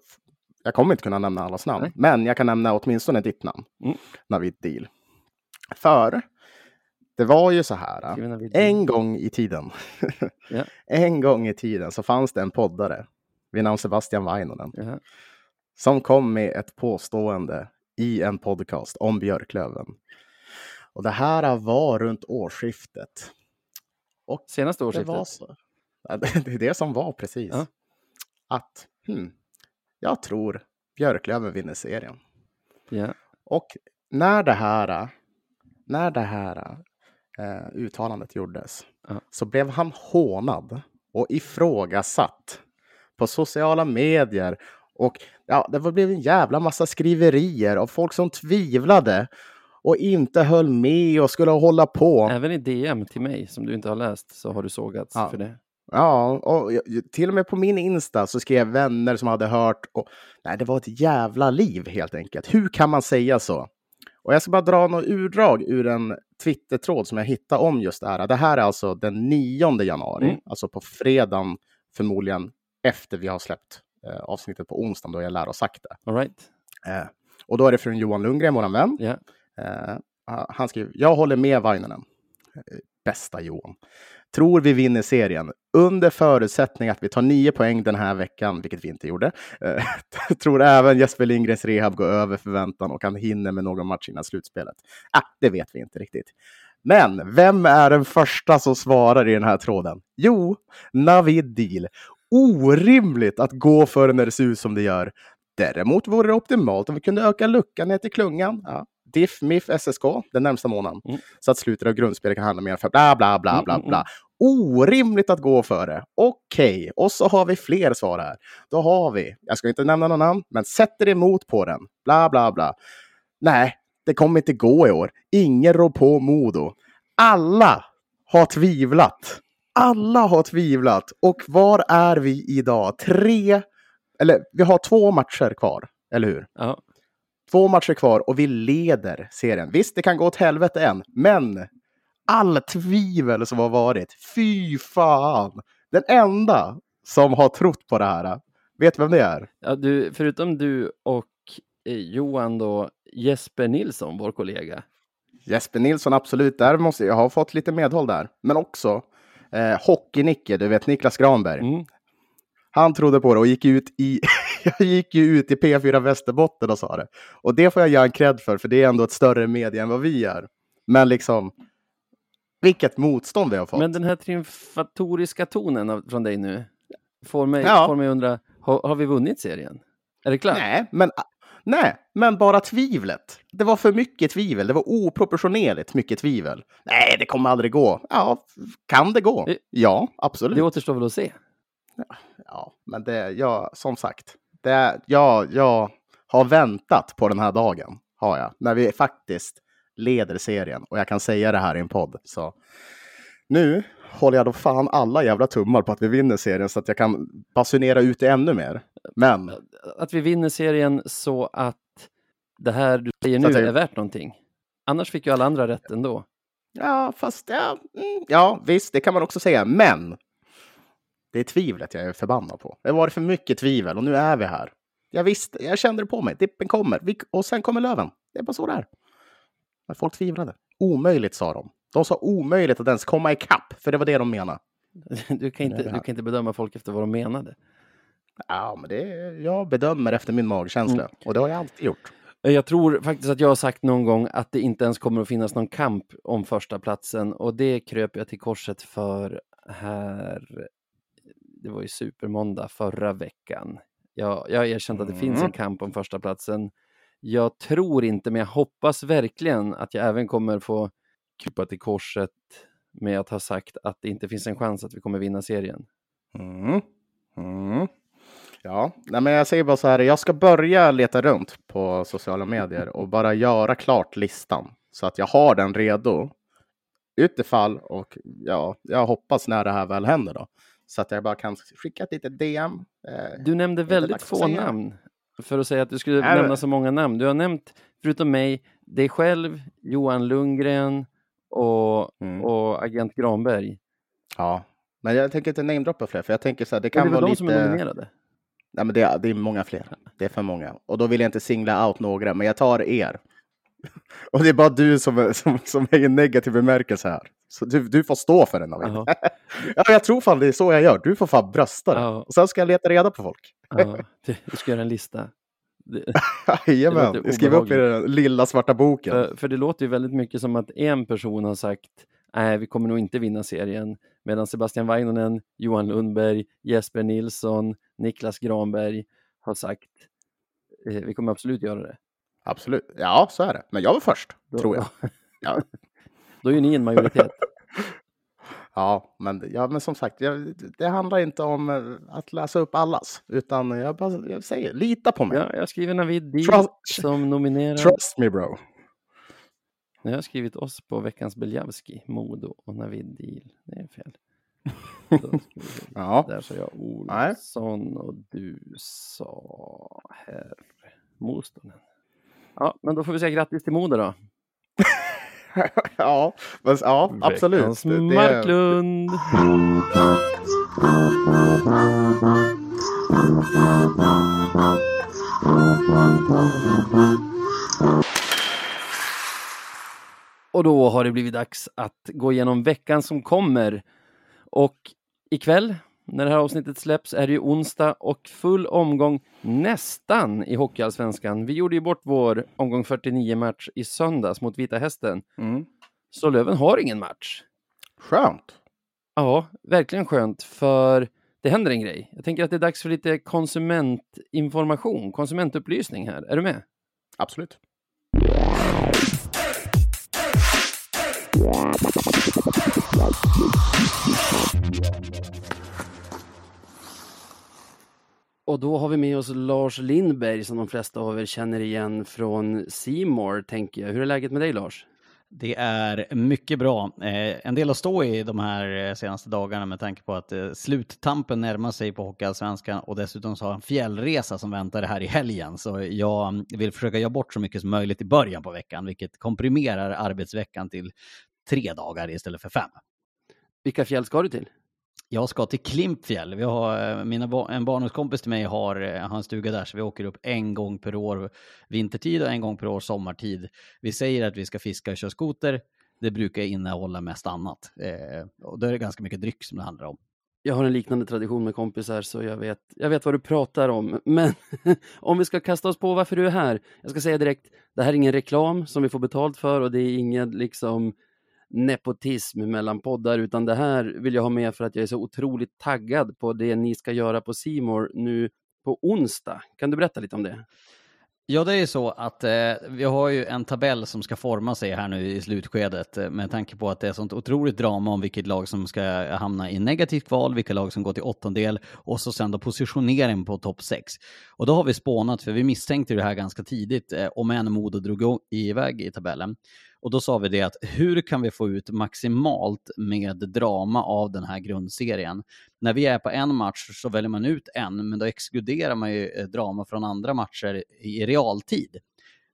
jag kommer inte kunna nämna allas namn, Nej. men jag kan nämna åtminstone ditt namn, Mm. Navid Deal. För det var ju så här, en gång i tiden, Ja. en gång i tiden så fanns det en poddare vid namn Sebastian Vainonen Jaha. som kom med ett påstående i en podcast om Björklöven. Och det här var runt årsskiftet. Och Senaste det årsskiftet? var så. Ja, Det är det som var precis. Ja. Att hmm, jag tror Björklöven vinner serien. Ja. Och när det här, när det här eh, uttalandet gjordes Ja. så blev han hånad och ifrågasatt på sociala medier. Och ja, det var- blev en jävla massa skriverier av folk som tvivlade och inte höll med och skulle hålla på. Även i DM till mig som du inte har läst så har du sågats Ja. för det. Ja, och till och med på min Insta så skrev vänner som hade hört. Och, nej, det var ett jävla liv helt enkelt. Hur kan man säga så? Och jag ska bara dra något urdrag ur en Twitter-tråd som jag hittade om just det här. Det här är alltså den 9 januari, Mm. alltså på fredagen förmodligen efter vi har släppt eh, avsnittet på onsdagen då jag lär och sagt det. All right. Eh, och då är det från Johan Lundgren, vår vän. Ja. Eh, han skriver, jag håller med Vainanen. Eh, Bästa Johan. Tror vi vinner serien under förutsättning att vi tar nio poäng den här veckan, vilket vi inte gjorde. Eh, tror även Jesper Lindgrens rehab går över förväntan och han hinner med någon match innan slutspelet. Ah, det vet vi inte riktigt. Men vem är den första som svarar i den här tråden? Jo, Navid Deal. Orimligt att gå för när det ser ut som det gör. Däremot vore det optimalt om vi kunde öka luckan ner till klungan. Ja. Diff, Miff, SSK den närmsta månaden. Mm. Så att slutet av grundspelet kan handla mer för bla bla bla Mm, bla mm, bla. Orimligt att gå för det. Okej, och så har vi fler svar här. Då har vi, jag ska inte nämna någon namn, men sätter emot på den. Bla bla bla. Nej, det kommer inte gå i år. Ingen rår på Modo. Alla har tvivlat. Alla har tvivlat. Och var är vi idag? Tre, eller vi har två matcher kvar, eller hur? Ja. Två matcher kvar och vi leder serien. Visst, det kan gå åt helvete än, men all tvivel som har varit, fy fan! Den enda som har trott på det här, vet vem det är? Ja, du, förutom du och eh, Johan då, Jesper Nilsson, vår kollega. Jesper Nilsson, absolut. Där måste jag ha fått lite medhåll där. Men också eh, Hockey-Nicke, du vet Niklas Granberg. Mm. Han trodde på det och gick ut i, jag gick ju ut i P4 Västerbotten och sa det. Och det får jag ge en cred för, för det är ändå ett större media än vad vi är. Men liksom, vilket motstånd vi har fått. Men den här triumfatoriska tonen från dig nu får mig, Ja. får mig undra, har, har vi vunnit serien? Är det klart? Nej, men, nej, men bara tvivlet. Det var för mycket tvivel. Det var oproportionerligt mycket tvivel. Nej, det kommer aldrig gå. Ja, kan det gå? Ja, absolut. Det återstår väl att se. Ja, men det, ja, som sagt, det, ja, jag har väntat på den här dagen, har jag, när vi faktiskt leder serien och jag kan säga det här i en podd. Så nu håller jag då fan alla jävla tummar på att vi vinner serien så att jag kan basunera ut det ännu mer. Men Att vi vinner serien så att det här du säger nu jag- är värt någonting. Annars fick ju alla andra rätt ändå. ja, fast ja, mm, ja, visst, det kan man också säga. Men det är tvivlet jag är förbannad på. Det var för mycket tvivel och nu är vi här. Jag visste, jag kände det på mig. Dippen kommer vi, och sen kommer Löven. Det är bara så det är. Men folk tvivlade. Omöjligt sa de. De sa omöjligt att ens komma ikapp, för det var det de menade. Du kan inte, du kan inte bedöma folk efter vad de menade. Ja, men det jag bedömer efter min magkänsla Mm. och det har jag alltid gjort. Jag tror faktiskt att jag har sagt någon gång att det inte ens kommer att finnas någon kamp om första platsen och det kröp jag till korset för här. Det var ju supermåndag förra veckan. Jag, jag har erkänt att det finns en Mm. kamp om första platsen. Jag tror inte, men jag hoppas verkligen att jag även kommer få krypa till korset med att ha sagt att det inte finns en chans att vi kommer vinna serien. Mm. Mm. Ja, nej, men jag säger bara så här. Jag ska börja leta runt på sociala medier och bara göra klart listan så att jag har den redo utifall och ja, jag hoppas när det här väl händer då. Så att jag bara kan skicka ett litet DM. Eh, du nämnde väldigt få namn för att säga att du skulle Nej, nämna så många namn. Du har nämnt, förutom mig, dig själv, Johan Lundgren och, Mm. och agent Granberg. Ja, men jag tänker inte namedroppa fler, för jag tänker så här, det Men kan det är väl vara de lite... som är nominerade? Nej, men det, är- det är många fler. Det är för många. Och då vill jag inte singla out några, men jag tar er. Och det är bara du som, som, som är i negativ bemärkelse här. Så du, du får stå för den. David. Jaha. ja, jag tror fan det är så jag gör. Du får fan brösta det. Ja. Och sen ska jag leta reda på folk. Du, du ska göra en lista. Jajamän, skriv upp i den lilla svarta boken. för, för det låter ju väldigt mycket som att en person har sagt nej, vi kommer nog inte vinna serien. Medan Sebastian Vainonen, Johan Lundberg, Jesper Nilsson, Niklas Granberg har sagt eh, vi kommer absolut göra det. Absolut. Ja, så är det. Men jag var först, Då, tror jag. Ja. Då är ju ni en majoritet. Ja, men, ja, men som sagt, jag, det handlar inte om eh, att läsa upp allas, utan jag, bara, jag säger lita på mig. Ja, jag skriver Navid Trust- som nominerad. Trust me bro. Jag har skrivit oss på veckans Beljavski, Modo och Navid Deal. Det är fel. Ja. Där sa jag. Olsson och du sa herr Mostonen. Ja, men då får vi säga grattis till Modo då. ja, men, ja absolut. Det- Marklund. Och då har det blivit dags att gå igenom veckan som kommer. Och ikväll, när det här avsnittet släpps, är det ju onsdag och full omgång nästan i Hockeyallsvenskan. Vi gjorde ju bort vår omgång 49-match i söndags mot Vita Hästen. Mm. Så Löven har ingen match. Skönt. Ja, verkligen skönt, för det händer en grej. Jag tänker att det är dags för lite konsumentinformation, konsumentupplysning här. Är du med? Absolut. Och då har vi med oss Lars Lindberg som de flesta av er känner igen från Simor, tänker jag. Hur är läget med dig Lars? Det är mycket bra. Eh, en del att stå i de här eh, senaste dagarna med tanke på att eh, sluttampen närmar sig på Hockeyallsvenskan och dessutom så har jag en fjällresa som väntar här i helgen. Så jag vill försöka göra bort så mycket som möjligt i början på veckan, vilket komprimerar arbetsveckan till tre dagar istället för fem. Vilka fjäll ska du till? Jag ska till Klimpfjäll. Vi har, eh, mina, ba- en barndomskompis till mig har, eh, en stuga där, så vi åker upp en gång per år vintertid och en gång per år sommartid. Vi säger att vi ska fiska och köra skoter. Det brukar innehålla mest annat. Eh, och då är det ganska mycket dryck som det handlar om. Jag har en liknande tradition med kompisar så jag vet, jag vet vad du pratar om. Men om vi ska kasta oss på varför du är här. Jag ska säga direkt, det här är ingen reklam som vi får betalt för och det är ingen liksom nepotism mellan poddar utan det här vill jag ha med för att jag är så otroligt taggad på det ni ska göra på Simor nu på onsdag. Kan du berätta lite om det? Ja, det är ju så att eh, vi har ju en tabell som ska forma sig här nu i slutskedet eh, med tanke på att det är sånt otroligt drama om vilket lag som ska hamna i negativt val, vilka lag som går till åttondel och så sen då positionering på topp 6. Och då har vi spånat, för vi misstänkte det här ganska tidigt, eh, om en Modo drog iväg i tabellen. Och då sa vi det att hur kan vi få ut maximalt med drama av den här grundserien? När vi är på en match så väljer man ut en, men då exkluderar man ju eh, drama från andra matcher i realtid.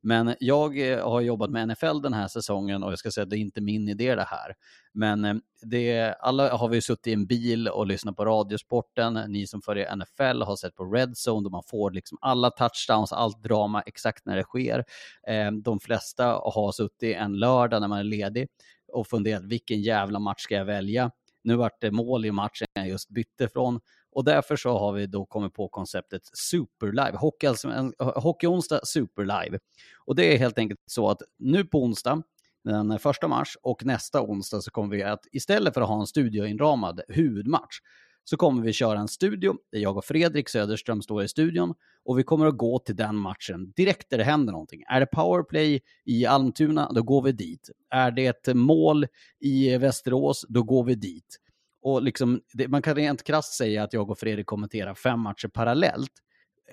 Men jag eh, har jobbat med NFL den här säsongen och jag ska säga att det är inte min idé det här. Men eh, det, alla har vi suttit i en bil och lyssnat på Radiosporten. Ni som följer NFL har sett på Red Zone där man får liksom alla touchdowns, allt drama exakt när det sker. Ehm, de flesta har suttit en lördag när man är ledig och funderat vilken jävla match ska jag välja? Nu vart det mål i matchen jag just bytte från och därför så har vi då kommit på konceptet Superlive, Hockey, alltså, Hockey onsdag Superlive. Och det är helt enkelt så att nu på onsdag, den första mars och nästa onsdag så kommer vi att istället för att ha en studioinramad huvudmatch så kommer vi köra en studio där jag och Fredrik Söderström står i studion och vi kommer att gå till den matchen direkt där det händer någonting. Är det powerplay i Almtuna, då går vi dit. Är det ett mål i Västerås, då går vi dit. Och liksom, det, man kan rent krasst säga att jag och Fredrik kommenterar fem matcher parallellt,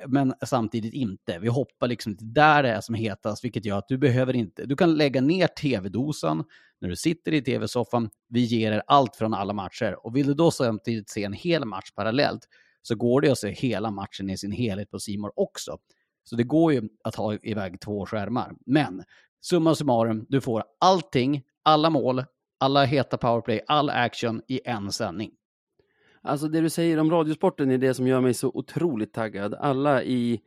men samtidigt inte. Vi hoppar liksom till där det är som hetast, vilket gör att du behöver inte, du kan lägga ner tv-dosan när du sitter i tv-soffan. Vi ger er allt från alla matcher och vill du då samtidigt se en hel match parallellt så går det att se hela matchen i sin helhet på Simor också. Så det går ju att ha iväg två skärmar. Men summa summarum, du får allting, alla mål, alla heta powerplay, all action i en sändning. Alltså det du säger om radiosporten är det som gör mig så otroligt taggad. Alla i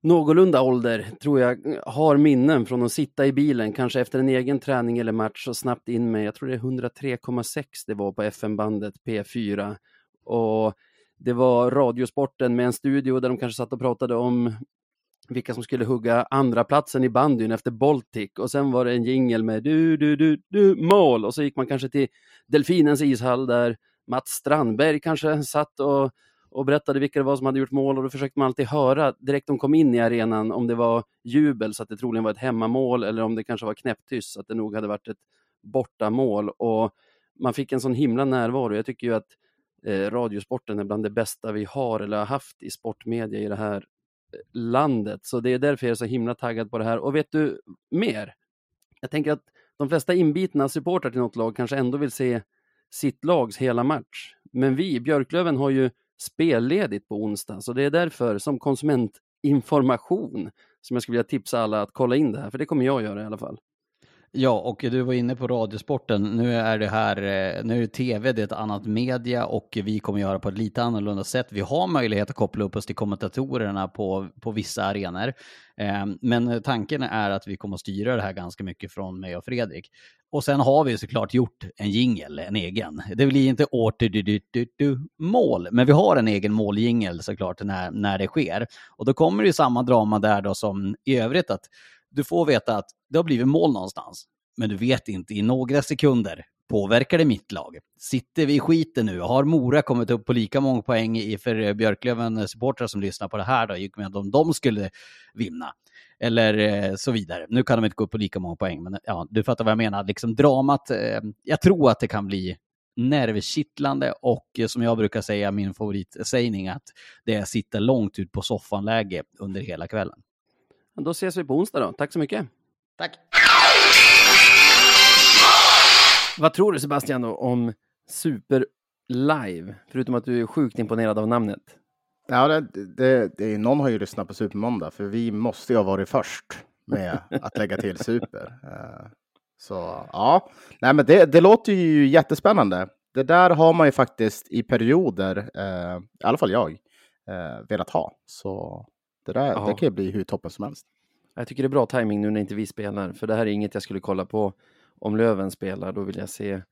någorlunda ålder tror jag har minnen från att sitta i bilen, kanske efter en egen träning eller match och snabbt in med, jag tror det är 103,6 det var på FM-bandet P4. Och det var radiosporten med en studio där de kanske satt och pratade om vilka som skulle hugga andra platsen i bandyn efter Baltic. Och sen var det en jingel med du, du, du, du, mål. Och så gick man kanske till Delfinens ishall där Mats Strandberg kanske satt och, och berättade vilka det var som hade gjort mål. Och då försökte man alltid höra direkt de kom in i arenan om det var jubel så att det troligen var ett hemmamål eller om det kanske var knäpptyst så att det nog hade varit ett bortamål. Och man fick en sån himla närvaro. Jag tycker ju att eh, radiosporten är bland det bästa vi har eller har haft i sportmedia i det här landet. Så det är därför jag är så himla taggad på det här. Och vet du mer? Jag tänker att de flesta inbitna supportrar till något lag kanske ändå vill se sitt lags hela match. Men vi, Björklöven, har ju spelledigt på onsdag, så det är därför som konsumentinformation som jag skulle vilja tipsa alla att kolla in det här, för det kommer jag göra i alla fall. Ja, och du var inne på radiosporten. Nu är det här, eh, nu är tv det är ett annat media och vi kommer göra på ett lite annorlunda sätt. Vi har möjlighet att koppla upp oss till kommentatorerna på, på vissa arenor. Eh, men tanken är att vi kommer att styra det här ganska mycket från mig och Fredrik. Och sen har vi såklart gjort en jingel, en egen. Det blir inte åter mål, men vi har en egen måljingel såklart när, när det sker. Och då kommer det samma drama där då som i övrigt att du får veta att det har blivit mål någonstans, men du vet inte i några sekunder Påverkar det mitt lag? Sitter vi i skiten nu? Har Mora kommit upp på lika många poäng för eh, Björklöven-supportrar eh, som lyssnar på det här då, med om de skulle vinna? Eller eh, så vidare. Nu kan de inte gå upp på lika många poäng, men ja, du fattar vad jag menar. Liksom dramat, jag tror att det kan bli nervkittlande och som jag brukar säga, min favoritsägning, att det är sitta långt ut på soffan-läge under hela kvällen. Då ses vi på onsdag då. Tack så mycket. Tack. Vad tror du Sebastian då, om Super Live? Förutom att du är sjukt imponerad av namnet. Ja, det, det, det, någon har ju lyssnat på Supermåndag, för vi måste ju ha varit först med att lägga till Super. Eh, så ja, nej, men det, det låter ju jättespännande. Det där har man ju faktiskt i perioder, eh, i alla fall jag, eh, velat ha. Så det där det kan ju bli hur toppen som helst. Jag tycker det är bra timing nu när inte vi spelar, för det här är inget jag skulle kolla på om Löven spelar. Då vill jag se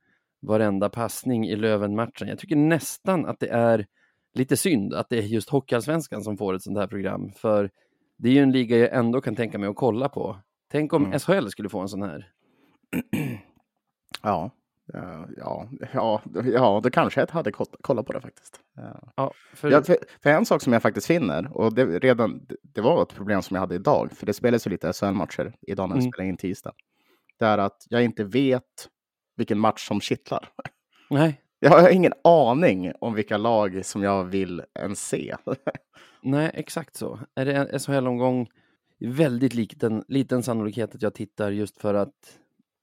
varenda passning i Löven-matchen. Jag tycker nästan att det är lite synd att det är just Hockeyallsvenskan som får ett sånt här program, för det är ju en liga jag ändå kan tänka mig att kolla på. Tänk om mm. SHL skulle få en sån här. Ja, ja, ja, ja, det kanske jag hade kollat på det faktiskt. Ja, för... Ja, för, för... en sak som jag faktiskt finner, och det, redan, det var ett problem som jag hade idag, för det spelas ju lite SHL-matcher idag när vi mm. spelar in tisdag. Det är att jag inte vet vilken match som kittlar. Nej. Jag har ingen aning om vilka lag som jag vill ens se. Nej, exakt så. Är det en SHL-omgång, väldigt liten, liten sannolikhet att jag tittar just för att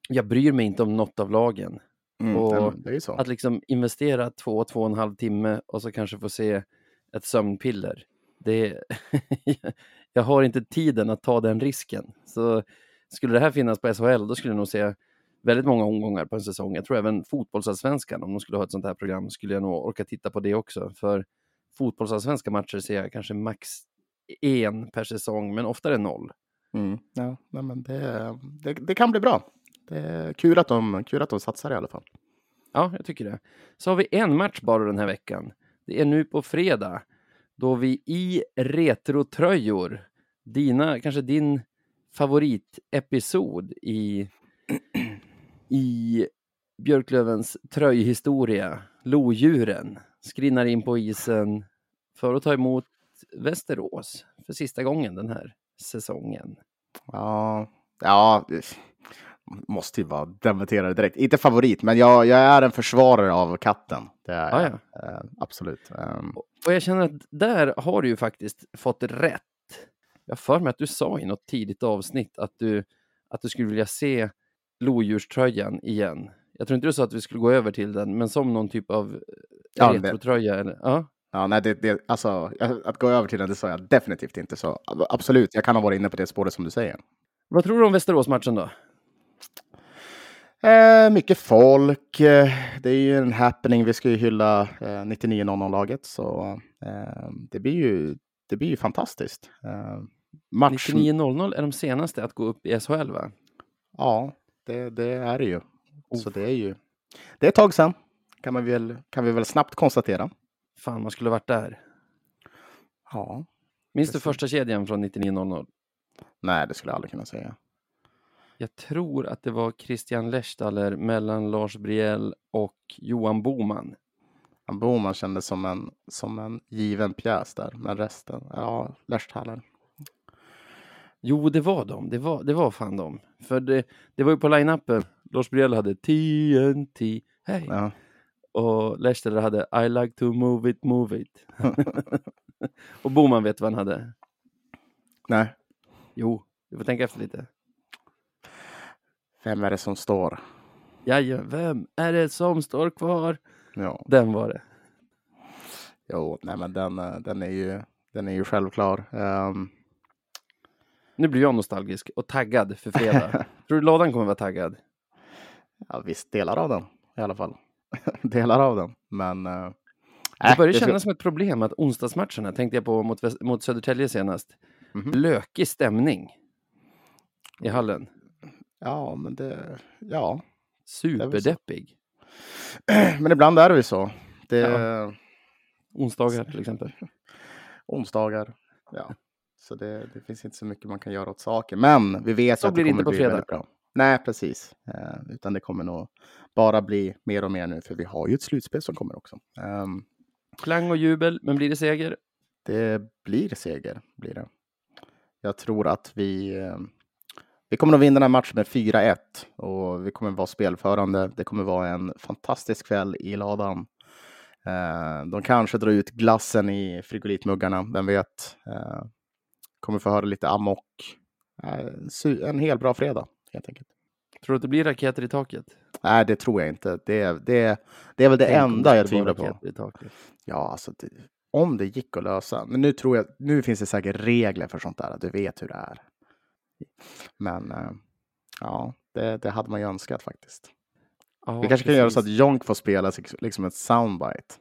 jag bryr mig inte om något av lagen. Mm, och att liksom investera två, två och en halv timme och så kanske få se ett sömnpiller. Det jag har inte tiden att ta den risken. Så skulle det här finnas på SHL, då skulle jag nog se väldigt många omgångar på en säsong. Jag tror även fotbollsallsvenskan, om de skulle ha ett sånt här program, skulle jag nog orka titta på det också. För fotbollsallsvenska matcher ser jag kanske max en per säsong, men oftare noll. Mm. Ja, men det, det, det, kan bli bra. Det är kul att, de, kul att de satsar i alla fall. Ja, jag tycker det. Så har vi en match bara den här veckan. Det är nu på fredag då vi i retrotröjor, dina, kanske din favoritepisod i, i Björklövens tröjhistoria, Lodjuren, skrinnar in på isen för att ta emot Västerås för sista gången den här säsongen. Ja, ja, måste ju bara dementera det direkt. Inte favorit, men jag, jag är en försvarare av katten. Det är Ja, jag. ja. Eh, absolut. Ehm, Och jag känner att där har du ju faktiskt fått rätt. Jag för mig att du sa i något tidigt avsnitt att du, att du skulle vilja se lodjurströjan igen. Jag tror inte du sa att vi skulle gå över till den, men som någon typ av Ja, det- retrotröja. Eller? Ja, Ja, nej, det, det, alltså, att gå över till den, det sa jag definitivt inte. Så absolut, jag kan ha varit inne på det spåret som du säger. Vad tror du om Västerås-matchen då? Eh, mycket folk. Eh, det är ju en happening. Vi ska ju hylla eh, 99-00-laget, så eh, det, blir ju, det blir ju fantastiskt. Eh, matchen, 99.00 är de senaste att gå upp i SHL, va? Ja, det, det är det ju. Så det är ju. Det är ett tag sedan, kan, man väl, kan vi väl snabbt konstatera. Fan, man skulle varit där. Ja. Minns du första kedjan från 99.00? Nej, det skulle jag aldrig kunna säga. Jag tror att det var Christian Lechtaler mellan Lars Briell och Johan Boman. Boman kändes som en, som en given pjäs där, men resten, ja, Lechtaler. Jo, det var de. Det var, det var fan de. För det, det var ju på line-upen. Lars Briell hade TNT, hej. Ja. Och Lechtaler hade I like to move it, move it. och Boman vet vad han hade. Nej, Jo, du får tänka efter lite. Vem är det som står? Jaja, vem är det som står kvar? Ja, Den var det. jo, nej, men den, eh, den är ju, den är ju självklar. Ehm, Nu blir jag nostalgisk och taggad för fredag. tror du lådan kommer vara taggad? ja, visst, delar av den i alla fall. delar av den, men. eh, Det äh, börjar ska- kännas som ett problem att onsdagsmatcherna, tänkte jag på mot, mot Södertälje senast, Mhm. lökig stämning i hallen. Ja, men det, ja. Superdeppig. men ibland är det ju så. Det Ja. Onsdagar till exempel. onsdagar. Ja, så det, det finns inte så mycket man kan göra åt saker. Men vi vet Så att det kommer inte på bli fredag. väldigt bra. Nej, precis. Eh, utan det kommer nog bara bli mer och mer nu, för vi har ju ett slutspel som kommer också. Ehm, Klang och jubel, men blir det seger? det blir seger, blir det. Jag tror att vi, eh, vi kommer att vinna den här matchen med 4-1 och vi kommer vara spelförande. Det kommer vara en fantastisk kväll i ladan. Eh, de kanske drar ut glassen i frigolitmuggarna, vem vet. Eh, kommer få höra lite amok. Eh, en helt bra fredag, helt enkelt. Tror du att det blir raketer i taket? Nej, det tror jag inte. Det, det, det är väl det Tänk enda jag tvivlar på. i taket. Ja, alltså det, om det gick att lösa. Men nu tror jag, nu finns det säkert regler för sånt där. Du vet hur det är. Men eh, ja, det, det hade man ju önskat faktiskt. Ja, Vi kanske kan göra så att precis. Jonk får spela sig- liksom ett soundbite.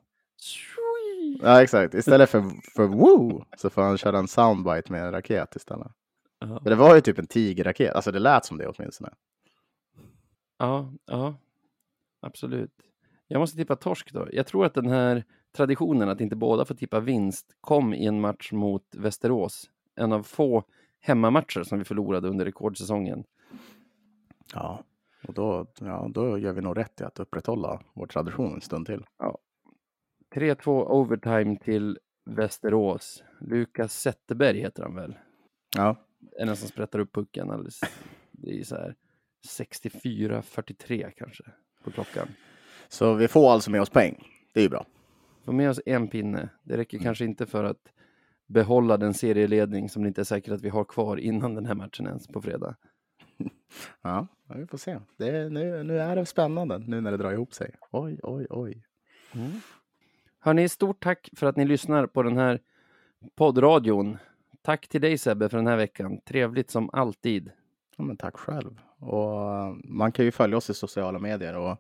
Ja, exakt. Istället för, för woo så får han köra en soundbite med en raket istället. Ja. Men det var ju typ en tigerraket. Alltså det lät som det åtminstone. Ja, ja, absolut. Jag måste tippa torsk då. Jag tror att den här traditionen att inte båda får tippa vinst kom i en match mot Västerås. En av få hemmamatcher som vi förlorade under rekordsäsongen. Ja, och då, ja, då gör vi nog rätt i att upprätthålla vår tradition en stund till. 3-2 overtime till Västerås. Lukas Zetterberg heter han väl? Ja, är den som sprättar upp pucken alldeles. Det är så här 64-43 kanske på klockan. så vi får alltså med oss poäng. Det är ju bra. Få med oss en pinne. Det räcker Mm. kanske inte för att behålla den serieledning som det inte är säkert att vi har kvar innan den här matchen ens på fredag. Ja, vi får se. Det nu, nu är det spännande nu när det drar ihop sig. Oj, oj, oj. Hörni, stort tack för att ni lyssnar på den här poddradion. Tack till dig Sebbe för den här veckan. Trevligt som alltid. Ja, men tack själv. Och eh, man kan ju följa oss i sociala medier och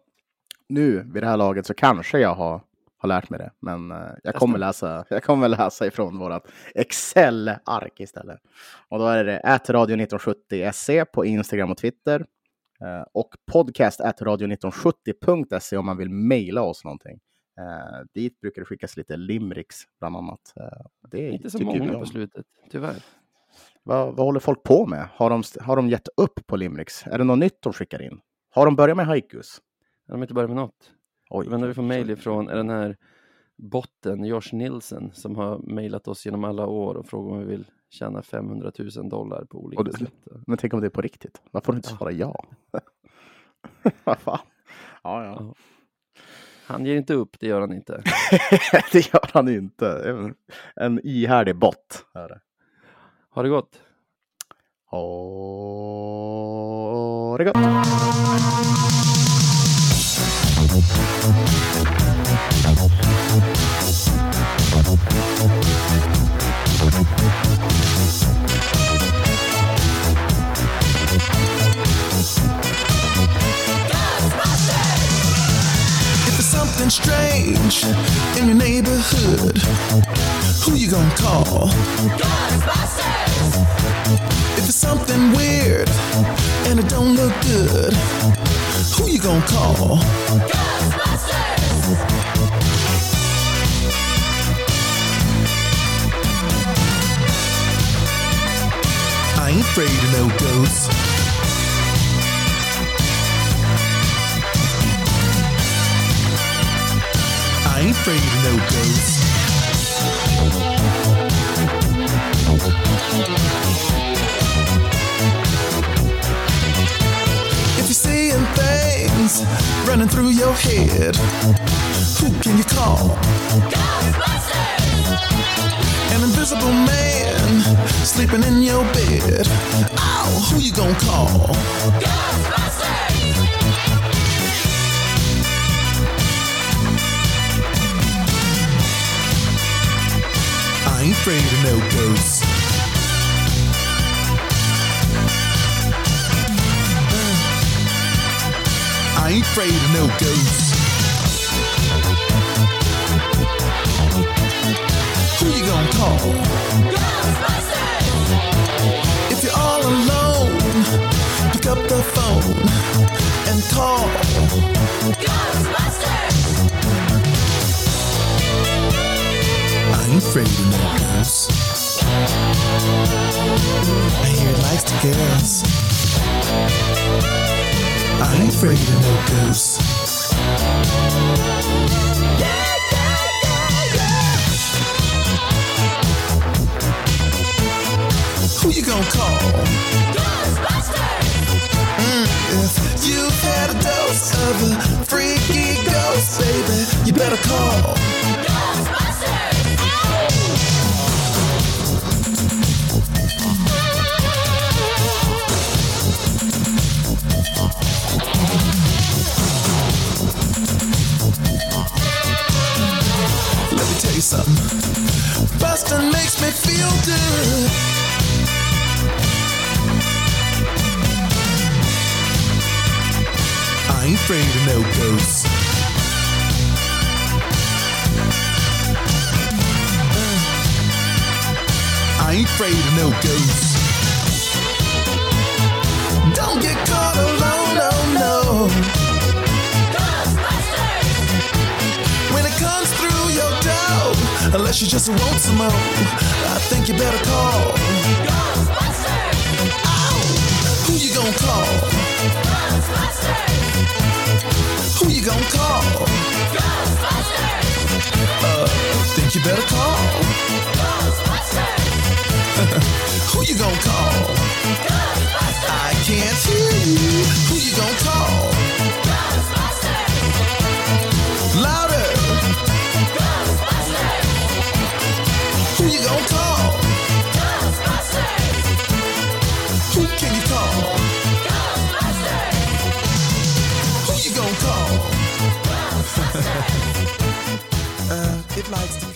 nu vid det här laget så kanske jag har, har lärt mig det. Men eh, jag kommer läsa, jag kommer läsa ifrån vårat Excel-ark istället. Och då är det radio1970se på Instagram och Twitter. Eh, och podcast radio1970.se om man vill mejla oss någonting. Eh, dit brukar det skickas lite limericks bland annat. Eh, det Inte så många på slutet, tyvärr. Vad, vad håller folk på med? Har de, har de gett upp på Limericks? Är det något nytt de skickar in? Har de börjat med haikus? Har de inte börjat med något? Oj, Den enda vi får mejl ifrån den här botten Josh Nilsen som har mejlat oss genom alla år och frågat om vi vill tjäna 500 000 dollar på olika det- sätt. Men tänk om det är på riktigt? Varför får du inte svara ja? Vad fan? Ja, ja. Han ger inte upp, det gör han inte. det gör han inte. En, ihärdig bot. Är det. Har det gått? Ha det gott. Strange in your neighborhood, who you gonna call? Ghostbusters! If there's something weird and it don't look good, who you gonna call? Ghostbusters! I ain't afraid of no ghosts. I ain't afraid of no ghosts. If you're seeing things running through your head, who can you call? Ghostbusters! An invisible man sleeping in your bed. Oh, who you gonna call? I ain't afraid of no ghosts. I ain't afraid of no ghosts. Who you gonna call? Ghostbusters! If you're all alone, pick up the phone and call. Ghostbusters! I ain't afraid of no ghosts. I hear it likes the girls. I ain't afraid of no ghosts. Who you gonna call? Ghostbusters! Mm, if you've had a dose of a freaky ghost, baby, you better call. Something. Bustin' makes me feel good. I ain't afraid of no ghosts. I ain't afraid of no ghosts. Don't get caught alone, oh no, no. Unless you just want some more, I think you better call. Ghostbusters! Oh, who you gonna call? Ghostbusters! Who you gonna call? Ghostbusters! Uh, think you better call. Ghostbusters! who you gonna call? Ghostbusters! I can't hear you. Who you gonna call? Lights. likes to